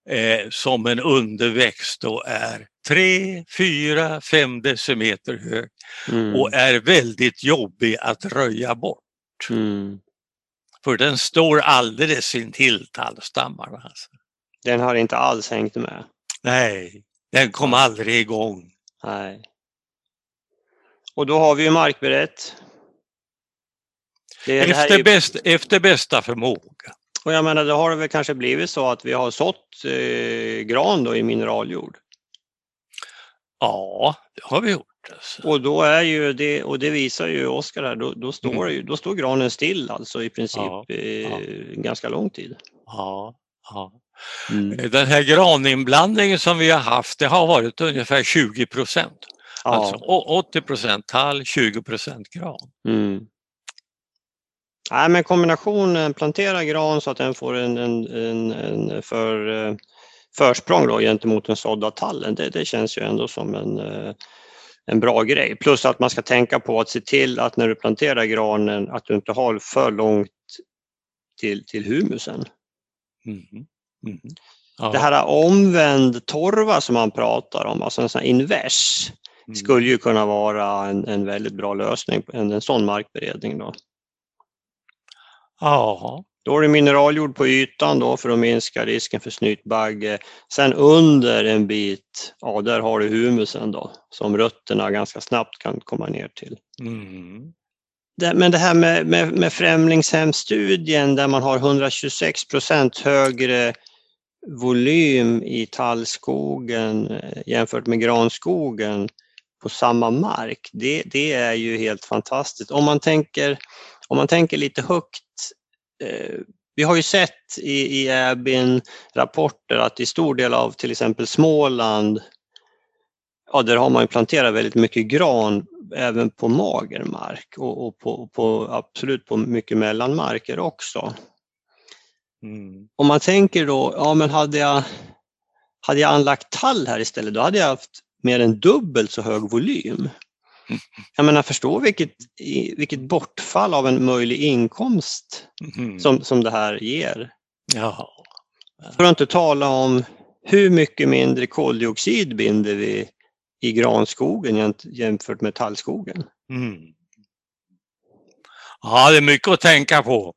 eh, som en underväxt då är 3, 4, 5 decimeter hög Mm. och är väldigt jobbig att röja bort. Mm. För den står alldeles intill tallstammarna. Alltså. Den har inte alls hängt med. Nej, den kom aldrig igång. Nej. Och då har vi ju markberett. Det, det Efter, ju, bäst, efter bästa förmåga. och jag menar, det har det väl kanske blivit så att vi har sått eh, gran då i mineraljord. Ja, det har vi gjort. Alltså. Och då är ju det, och det visar ju Oskar här, då, då, står Mm. ju, då står granen still alltså i princip Ja, eh, ja. ganska lång tid. Ja, ja. Mm. Den här graninblandningen som vi har haft, det har varit ungefär 20 procent. Ja. Alltså å- 80 procent tall, 20 procent gran. Mm. Nej, men kombinationen plantera gran så att den får en, en, en, en för, eh, försprång då gentemot den sådda tallen, det, det känns ju ändå som en, eh, en bra grej. Plus att man ska tänka på att se till att när du planterar granen att du inte har för långt till, till humusen. Mhm. Mhm. Ja. Det här omvänd torva som man pratar om, alltså en sån här invers, Mm. skulle ju kunna vara en, en väldigt bra lösning, en, en sån markberedning. Då. Ja, Då är det mineraljord på ytan då för att minska risken för snytbagge. Sen under en bit, ja där har du humusen då som rötterna ganska snabbt kan komma ner till. mm. Det, men det här med, med, med främlingshemstudien där man har 126 procent högre volym i tallskogen eh, jämfört med granskogen på samma mark. Det, det är ju helt fantastiskt. Om man tänker, om man tänker lite högt. Eh, vi har ju sett i, i Äbin rapporter att i stor del av till exempel Småland, ja där har man ju planterat väldigt mycket gran även på mager mark och, och på, på, absolut på mycket mellanmarker också. Mm. Om man tänker då, ja men hade jag, hade jag anlagt tall här istället, då hade jag haft mer än dubbelt så hög volym. Jag menar, förstå vilket, vilket bortfall av en möjlig inkomst Mhm. som, som det här ger. Ja. För att inte tala om hur mycket mindre koldioxid binder vi i granskogen jämfört med tallskogen. Mm. ja, det är mycket att tänka på.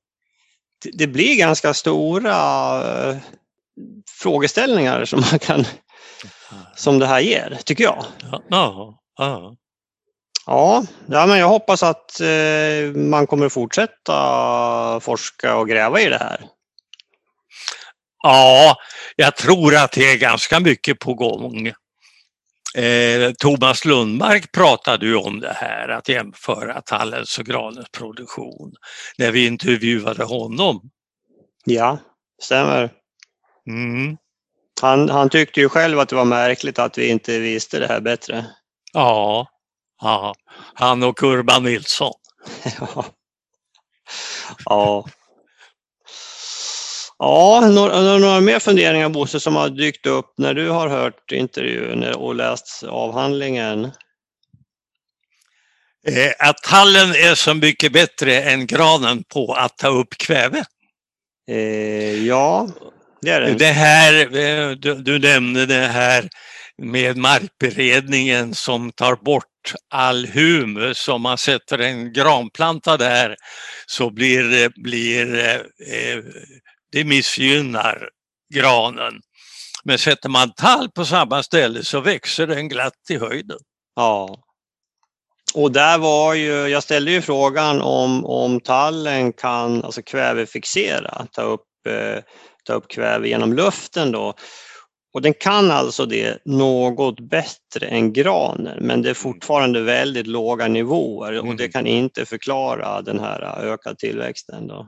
Det- blir ganska stora eh, frågeställningar som, man kan, som det här ger, tycker jag. Ja, ja, ja. Ja, ja men jag hoppas att eh, man kommer fortsätta forska och gräva i det här. ja, jag tror att det är ganska mycket på gång. Eh, Thomas Lundmark pratade ju om det här, att jämföra tallens och granens produktion, när vi intervjuade honom. Ja, stämmer. Mm. Han, han tyckte ju själv att det var märkligt att vi inte visste det här bättre. Ja, ja, han och Urban Nilsson. Ja. Ja. Ja, några, några mer funderingar Bosse som har dykt upp när du har hört intervjun och läst avhandlingen? Eh, att tallen är så mycket bättre än granen på att ta upp kväve. Eh, ja, det är det. Det här, eh, du, du nämnde det här med markberedningen som tar bort all humus. Om man sätter en granplanta där så blir, blir eh, eh, det missgynnar granen. Men sätter man tall på samma ställe så växer den glatt i höjden. Ja. Och där var ju, jag ställde ju frågan om, om tallen kan alltså kvävefixera, ta upp, eh, ta upp kväve genom luften då. Och den kan alltså det något bättre än granen, men det är fortfarande väldigt låga nivåer och det Mm. kan inte förklara den här ökade tillväxten. Då.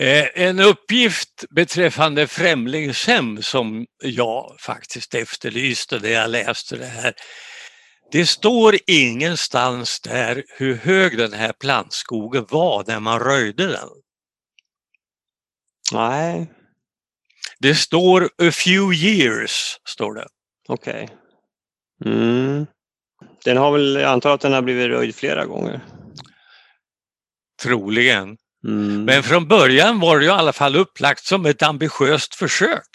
Eh, En uppgift beträffande främlingshem som jag faktiskt efterlyste när jag läste det här. Det står ingenstans där hur hög den här plantskogen var när man röjde den. Nej, Det står a few years, står det. okej. Mm. Den har väl, jag antar att den har blivit röjd flera gånger. Troligen. Mm. Men från början var det ju i alla fall upplagt som ett ambitiöst försök.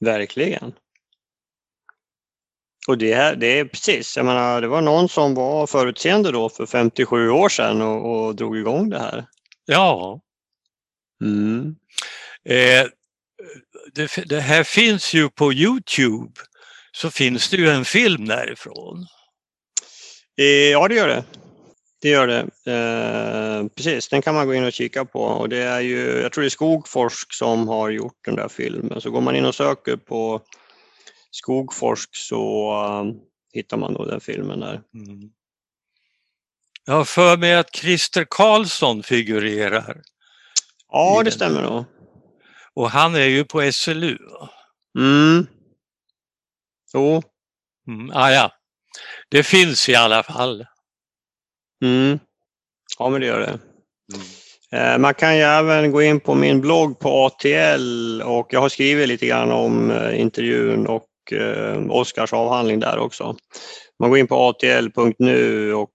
Verkligen. Och det, här, det är precis, jag menar, det var någon som var förutseende då för 57 år sedan och, och drog igång det här. Ja, Mm. eh, det, det här finns ju på Youtube. Så finns det ju en film därifrån. Eh, Ja, det gör det. Det gör det. Eh, precis, den kan man gå in och kika på. Och det är ju, jag tror det är Skogforsk som har gjort den där filmen. Så går man in och söker på Skogforsk så eh, hittar man då den filmen där. Mm. Jag har för mig att Christer Karlsson figurerar Ja, det stämmer nog. och han är ju på SLU. Mm. Jo. Mm, ah, ja. Det finns i alla fall. Mm. Ja, men det gör det. Eh, Man kan ju även gå in på min blogg på ATL och jag har skrivit lite grann om eh, intervjun och eh, Oskars avhandling där också. Man går in på atl.nu och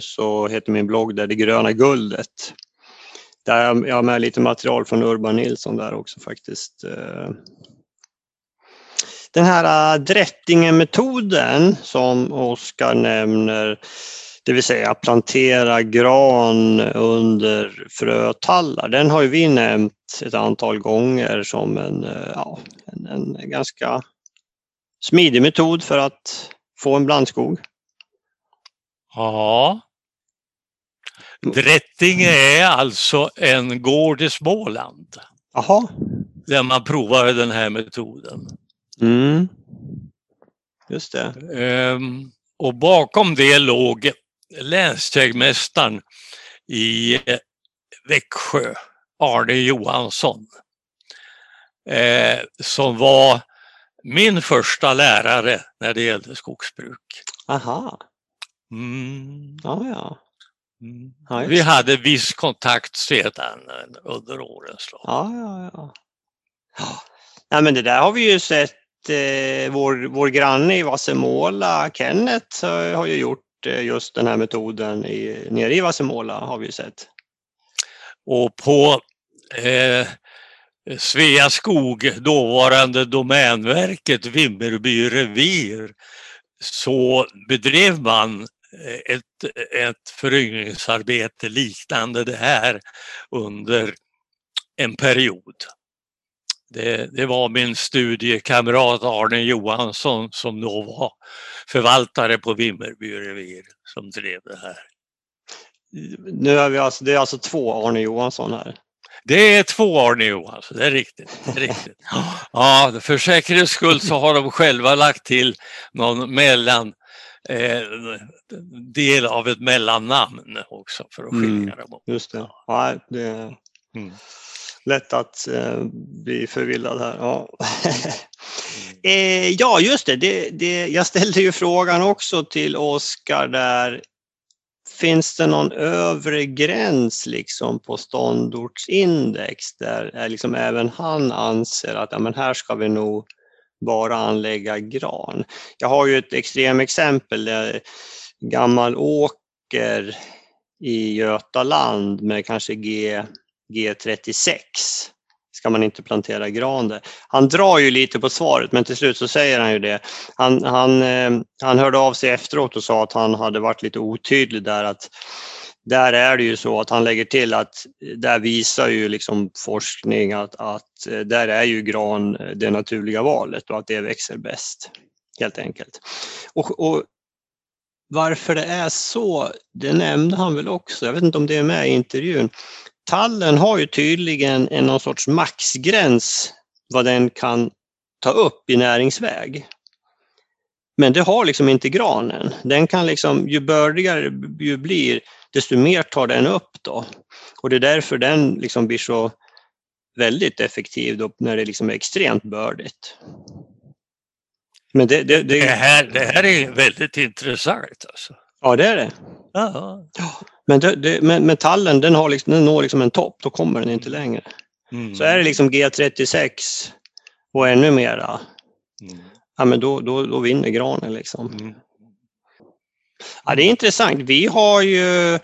så heter min blogg där Det gröna guldet. Där jag har med lite material från Urban Nilsson där också faktiskt. Den här Drättingen-metoden som Oskar nämner, det vill säga plantera gran under frötallar, den har ju vi nämnt ett antal gånger som en, eh, ja, en, en ganska smidig metod för att få en blandskog. Ja. Drättinge är alltså en gård i Småland Jaha. där man provade den här metoden. Mm. Just det. Ehm, och bakom det låg länsjägmästaren i eh, Växjö, Arne Johansson, eh, som var min första lärare när det gällde skogsbruk. Aha. Mm. Ja, ja. Mm. Ja, Vi hade viss kontakt sedan eh, under årens lopp. Ja, ja, ja. ja. Nej, men det där har vi ju sett. Eh, vår, vår granne i Vassemåla, Kenneth, har ju gjort Eh, just den här metoden i, nere i Vassemåla har vi ju sett. Och på eh, Sveaskog, dåvarande Domänverket, Vimmerby revir, så bedrev man eh, ett, ett föryngringsarbete liknande det här under en period. Det, det var min studiekamrat Arne Johansson som då var förvaltare på Vimmerby revir som drev det här. Nu är vi alltså, det är alltså två Arne Johansson här. Det är två Arne Johansson, det är riktigt. Det är riktigt. Ja, för säkerhets skull så har de själva lagt till någon mellan eh, del av ett mellannamn också för att skilja Mm. dem åt. Just det. Ja, det Mm. Lätt att eh, bli förvillad här. Ja. eh, ja, just det. Det, det. Jag ställde ju frågan också till Oskar där. Finns det någon övre gräns liksom på ståndortsindex där är liksom även han anser att ja, men här ska vi nog bara anlägga gran. Jag har ju ett extremexempel. där Gammal åker i Götaland med kanske G, G36 ska man inte plantera gran där. Han drar ju lite på svaret men till slut så säger han ju det. Han, han, eh, han hörde av sig efteråt och sa att han hade varit lite otydlig där att där är det ju så att han lägger till att där visar ju liksom forskning att, att eh, där är ju gran eh, det naturliga valet och att det växer bäst. Helt enkelt. Och, och varför det är så, det nämnde han väl också. Jag vet inte om det är med i intervjun. Tallen har ju tydligen en någon sorts maxgräns vad den kan ta upp i näringsväg. Men det har liksom inte granen. Den kan liksom, ju bördigare ju blir, desto mer tar den upp då. Och det är därför den liksom blir så väldigt effektiv då när det liksom är extremt bördigt. Men det, det, det, Det, här, det här är väldigt intressant. Alltså. ja, det är det. Ja. Men, det, det, men metallen den, har liksom, den når liksom en topp, då kommer den inte längre. Mm. Så är det liksom G36 och ännu mera, Mm. ja, men då, då, då vinner granen. Liksom. Mm. Ja, det är intressant. Vi har ju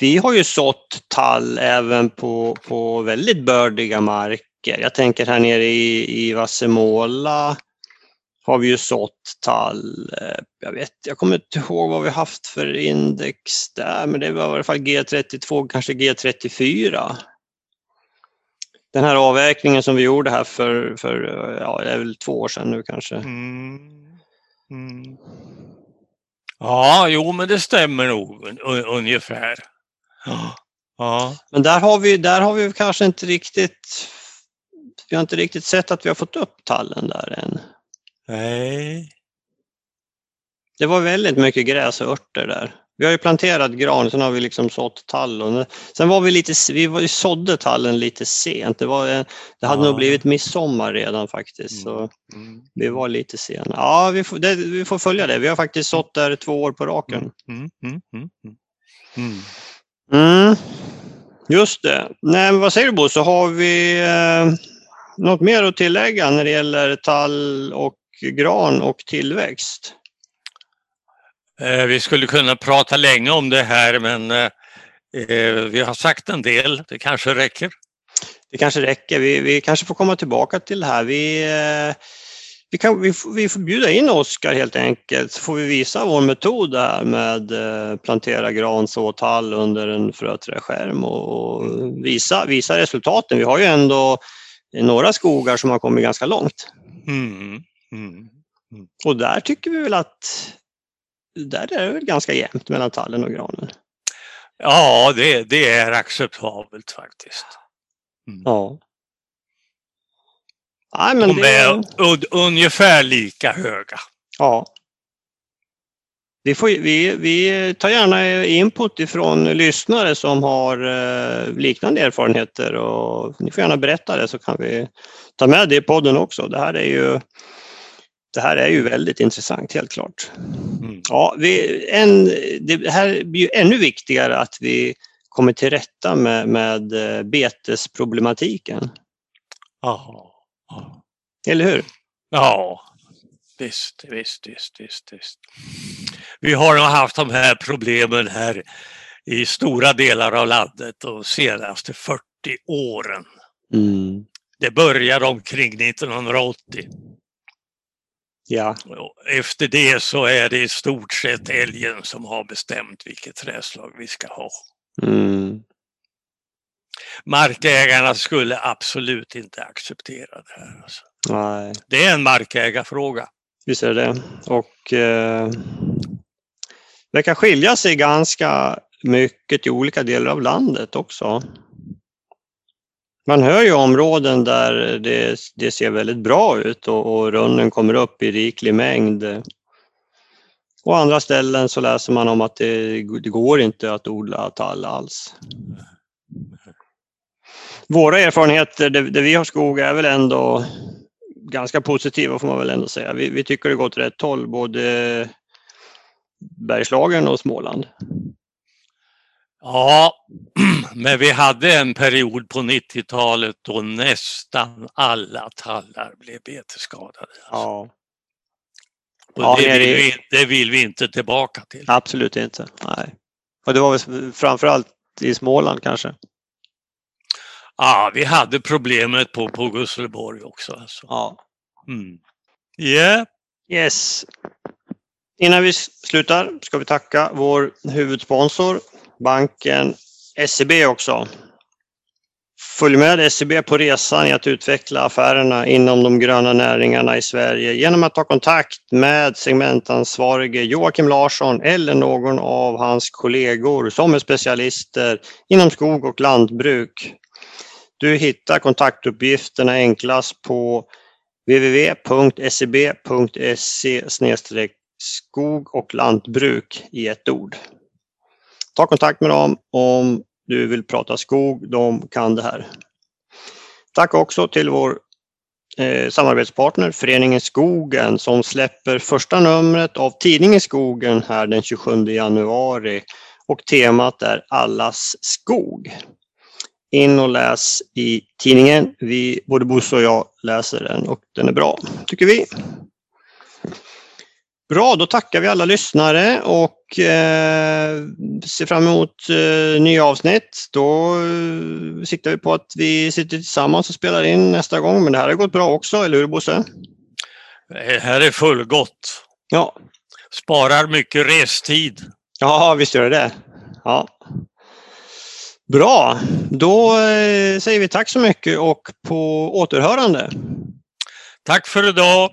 vi har ju sått tall även på, på väldigt bördiga marker. Jag tänker här nere i, i Vassemåla har vi ju sått tall. Eh, jag, vet, jag kommer inte ihåg vad vi haft för index där, men det var i alla fall G32, kanske G34. Den här avverkningen som vi gjorde här för, för ja, det är väl två år sedan nu kanske. Mm. Mm. Ja, jo men det stämmer nog un ungefär. Ja. Men där har, vi, där har vi kanske inte riktigt, vi har inte riktigt sett att vi har fått upp tallen där än. Nej. Det var väldigt mycket gräs och örter där. Vi har ju planterat gran, sen har vi liksom sått tall. sen var vi lite, vi var, sådde tallen lite sent. Det, var, det hade ja. nog blivit midsommar redan faktiskt. Så mm. Vi var lite sena. Ja, vi får, det, vi får följa det. Vi har faktiskt sått där två år på raken. Mm. Mm. mm, mm. mm. Just det. Nej, men vad säger du Bo, så har vi eh, något mer att tillägga när det gäller tall och gran och tillväxt? Eh, vi skulle kunna prata länge om det här men eh, eh, vi har sagt en del, det kanske räcker. Det kanske räcker, vi, vi kanske får komma tillbaka till det här. Vi, vi, kan, vi, vi får bjuda in Oskar helt enkelt så får vi visa vår metod här med plantera gran, så tall under en fröträskärm och visa, visa resultaten. Vi har ju ändå några skogar som har kommit ganska långt. Mm. Mm. Mm. Och där tycker vi väl att där är det väl ganska jämnt mellan tallen och granen. Ja, det, det är acceptabelt faktiskt. Mm. Ja. Nej, men De är ungefär lika höga. Ja. Vi, får, vi, vi tar gärna input ifrån lyssnare som har eh, liknande erfarenheter och ni får gärna berätta det så kan vi ta med det i podden också. Det här är ju det här är ju väldigt intressant, helt klart. Mm. Ja, vi, en, det här blir ju ännu viktigare att vi kommer till rätta med, med eh, betesproblematiken. Ja. Eller hur? Ja, visst, visst, visst, visst, visst. Vi har haft de här problemen här i stora delar av landet de senaste 40 åren. Mm. Det började omkring 1980. Ja. Efter det så är det i stort sett älgen som har bestämt vilket träslag vi ska ha. Mm. Markägarna skulle absolut inte acceptera det här. Alltså. Nej. Det är en markägarfråga. Visst är det Och eh, det kan skilja sig ganska mycket i olika delar av landet också. Man hör ju områden där det, det ser väldigt bra ut och, och runnen kommer upp i riklig mängd. På andra ställen så läser man om att det, det går inte att odla tall alls. Våra erfarenheter där, det vi har skog är väl ändå ganska positiva får man väl ändå säga. Vi, vi tycker det går åt rätt håll, både Bergslagen och Småland. Ja, men vi hade en period på 90-talet då nästan alla tallar blev betesskadade. Ja. Och ja, det, vill vi, det vill vi inte tillbaka till. Absolut inte. Nej. Och det var väl framförallt i Småland kanske? Ja, vi hade problemet på, på Gusselborg också. Alltså. Ja. Mm. Yeah. Yes. Innan vi slutar ska vi tacka vår huvudsponsor banken SEB också. Följ med SEB på resan i att utveckla affärerna inom de gröna näringarna i Sverige genom att ta kontakt med segmentansvarige Joakim Larsson eller någon av hans kollegor som är specialister inom skog och lantbruk. Du hittar kontaktuppgifterna enklast på www.seb.se skog och lantbruk i ett ord. Ta kontakt med dem om du vill prata skog. De kan det här. Tack också till vår eh, samarbetspartner Föreningen Skogen som släpper första numret av tidningen Skogen här den 27 januari och temat är Allas skog. In och läs i tidningen. Vi, både Bosse och jag läser den och den är bra, tycker vi. Bra, då tackar vi alla lyssnare och eh, ser fram emot eh, nya avsnitt. Då eh, siktar vi på att vi sitter tillsammans och spelar in nästa gång. Men det här har gått bra också, eller hur Bosse? Det här är fullgott. Ja, Sparar mycket restid. ja visst gör det det. Ja. Bra, då eh, säger vi tack så mycket och på återhörande. Tack för idag.